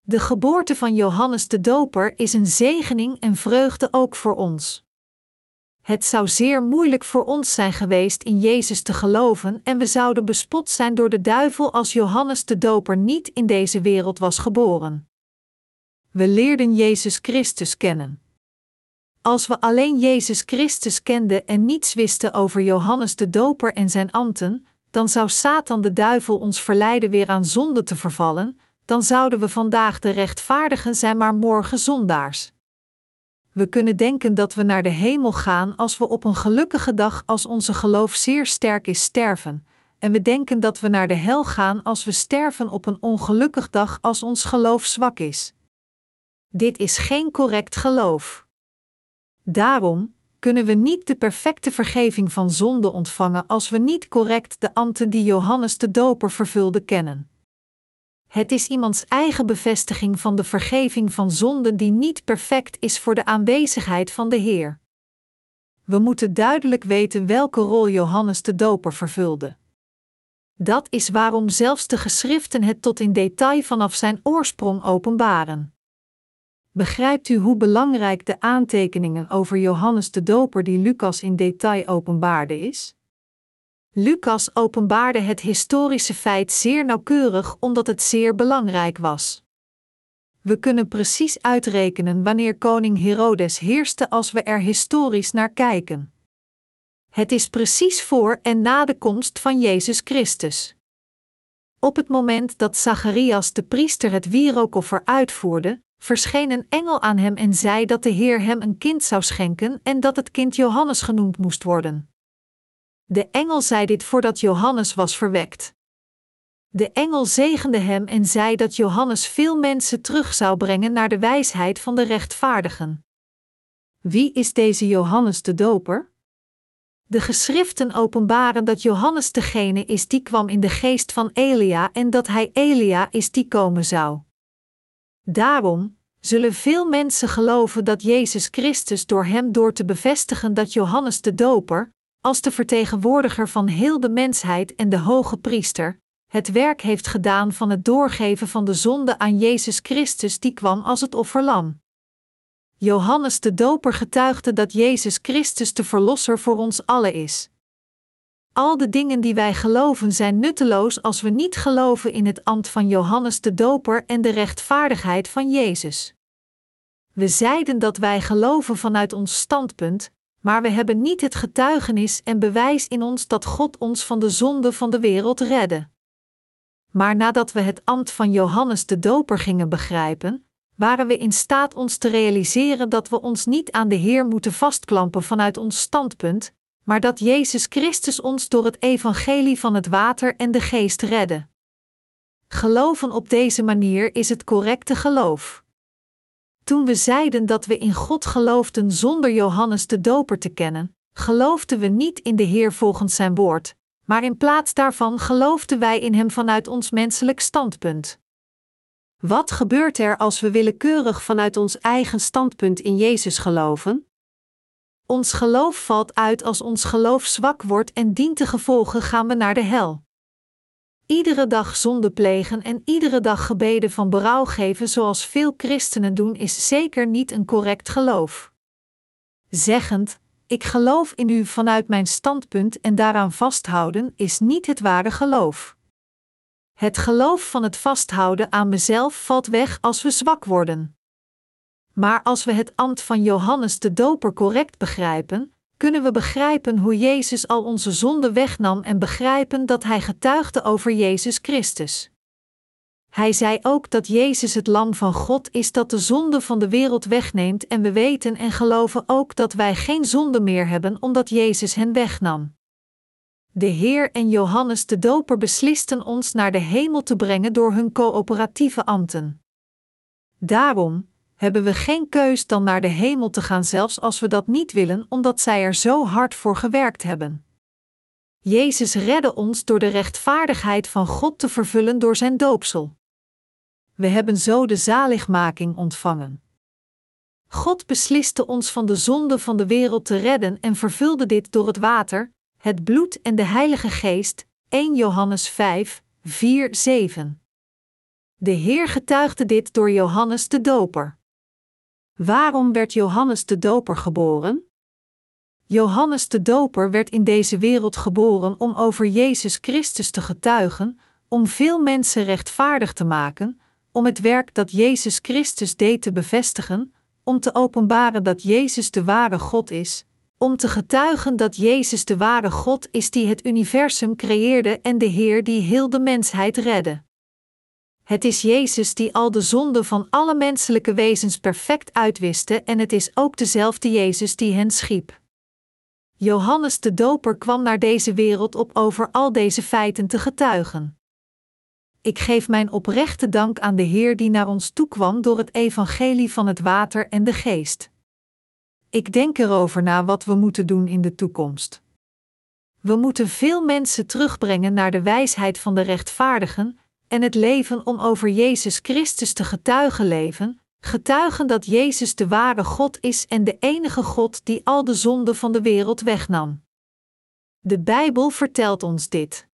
De geboorte van Johannes de Doper is een zegening en vreugde ook voor ons. Het zou zeer moeilijk voor ons zijn geweest in Jezus te geloven en we zouden bespot zijn door de duivel als Johannes de Doper niet in deze wereld was geboren. We leerden Jezus Christus kennen. Als we alleen Jezus Christus kenden en niets wisten over Johannes de Doper en zijn ambten, dan zou Satan de duivel ons verleiden weer aan zonde te vervallen, dan zouden we vandaag de rechtvaardigen zijn, maar morgen zondaars. We kunnen denken dat we naar de hemel gaan als we op een gelukkige dag als onze geloof zeer sterk is sterven, en we denken dat we naar de hel gaan als we sterven op een ongelukkig dag als ons geloof zwak is. Dit is geen correct geloof. Daarom kunnen we niet de perfecte vergeving van zonde ontvangen als we niet correct de ambten die Johannes de Doper vervulde kennen. Het is iemands eigen bevestiging van de vergeving van zonden die niet perfect is voor de aanwezigheid van de Heer. We moeten duidelijk weten welke rol Johannes de Doper vervulde. Dat is waarom zelfs de geschriften het tot in detail vanaf zijn oorsprong openbaren. Begrijpt u hoe belangrijk de aantekeningen over Johannes de Doper die Lucas in detail openbaarde is? Lucas openbaarde het historische feit zeer nauwkeurig omdat het zeer belangrijk was. We kunnen precies uitrekenen wanneer koning Herodes heerste als we er historisch naar kijken. Het is precies voor en na de komst van Jezus Christus. Op het moment dat Zacharias de priester het wierookoffer uitvoerde, verscheen een engel aan hem en zei dat de Heer hem een kind zou schenken en dat het kind Johannes genoemd moest worden. De engel zei dit voordat Johannes was verwekt. De engel zegende hem en zei dat Johannes veel mensen terug zou brengen naar de wijsheid van de rechtvaardigen. Wie is deze Johannes de Doper? De geschriften openbaren dat Johannes degene is die kwam in de geest van Elia en dat hij Elia is die komen zou. Daarom zullen veel mensen geloven dat Jezus Christus door hem door te bevestigen dat Johannes de Doper, als de vertegenwoordiger van heel de mensheid en de hoge priester, het werk heeft gedaan van het doorgeven van de zonde aan Jezus Christus die kwam als het offerlam. Johannes de Doper getuigde dat Jezus Christus de Verlosser voor ons allen is. Al de dingen die wij geloven zijn nutteloos als we niet geloven in het ambt van Johannes de Doper en de rechtvaardigheid van Jezus. We zeiden dat wij geloven vanuit ons standpunt, maar we hebben niet het getuigenis en bewijs in ons dat God ons van de zonde van de wereld redde. Maar nadat we het ambt van Johannes de Doper gingen begrijpen, waren we in staat ons te realiseren dat we ons niet aan de Heer moeten vastklampen vanuit ons standpunt, maar dat Jezus Christus ons door het evangelie van het water en de geest redde. Geloven op deze manier is het correcte geloof. Toen we zeiden dat we in God geloofden zonder Johannes de Doper te kennen, geloofden we niet in de Heer volgens zijn woord, maar in plaats daarvan geloofden wij in Hem vanuit ons menselijk standpunt. Wat gebeurt er als we willekeurig vanuit ons eigen standpunt in Jezus geloven? Ons geloof valt uit als ons geloof zwak wordt en dient te gevolgen gaan we naar de hel. Iedere dag zonde plegen en iedere dag gebeden van berouw geven zoals veel christenen doen is zeker niet een correct geloof. Zeggend, ik geloof in u vanuit mijn standpunt en daaraan vasthouden is niet het ware geloof. Het geloof van het vasthouden aan mezelf valt weg als we zwak worden. Maar als we het ambt van Johannes de Doper correct begrijpen, kunnen we begrijpen hoe Jezus al onze zonden wegnam en begrijpen dat Hij getuigde over Jezus Christus. Hij zei ook dat Jezus het Lam van God is dat de zonde van de wereld wegneemt en we weten en geloven ook dat wij geen zonde meer hebben omdat Jezus hen wegnam. De Heer en Johannes de Doper beslisten ons naar de hemel te brengen door hun coöperatieve ambten. Daarom hebben we geen keus dan naar de hemel te gaan, zelfs als we dat niet willen, omdat zij er zo hard voor gewerkt hebben. Jezus redde ons door de rechtvaardigheid van God te vervullen door zijn doopsel. We hebben zo de zaligmaking ontvangen. God besliste ons van de zonde van de wereld te redden en vervulde dit door het water, het bloed en de Heilige Geest. 1 Johannes 5, 4, 7. De Heer getuigde dit door Johannes de Doper. Waarom werd Johannes de Doper geboren? Johannes de Doper werd in deze wereld geboren om over Jezus Christus te getuigen, om veel mensen rechtvaardig te maken, om het werk dat Jezus Christus deed te bevestigen, om te openbaren dat Jezus de ware God is, om te getuigen dat Jezus de ware God is die het universum creëerde en de Heer die heel de mensheid redde. Het is Jezus die al de zonden van alle menselijke wezens perfect uitwiste en het is ook dezelfde Jezus die hen schiep. Johannes de Doper kwam naar deze wereld op over al deze feiten te getuigen. Ik geef mijn oprechte dank aan de Heer die naar ons toekwam door het evangelie van het water en de geest. Ik denk erover na wat we moeten doen in de toekomst. We moeten veel mensen terugbrengen naar de wijsheid van de rechtvaardigen en het leven om over Jezus Christus te getuigen leven, getuigen dat Jezus de ware God is en de enige God die al de zonden van de wereld wegnam. De Bijbel vertelt ons dit.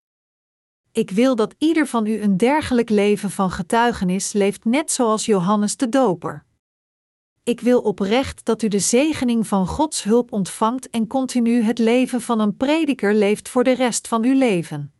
Ik wil dat ieder van u een dergelijk leven van getuigenis leeft, net zoals Johannes de Doper. Ik wil oprecht dat u de zegening van Gods hulp ontvangt en continu het leven van een prediker leeft voor de rest van uw leven.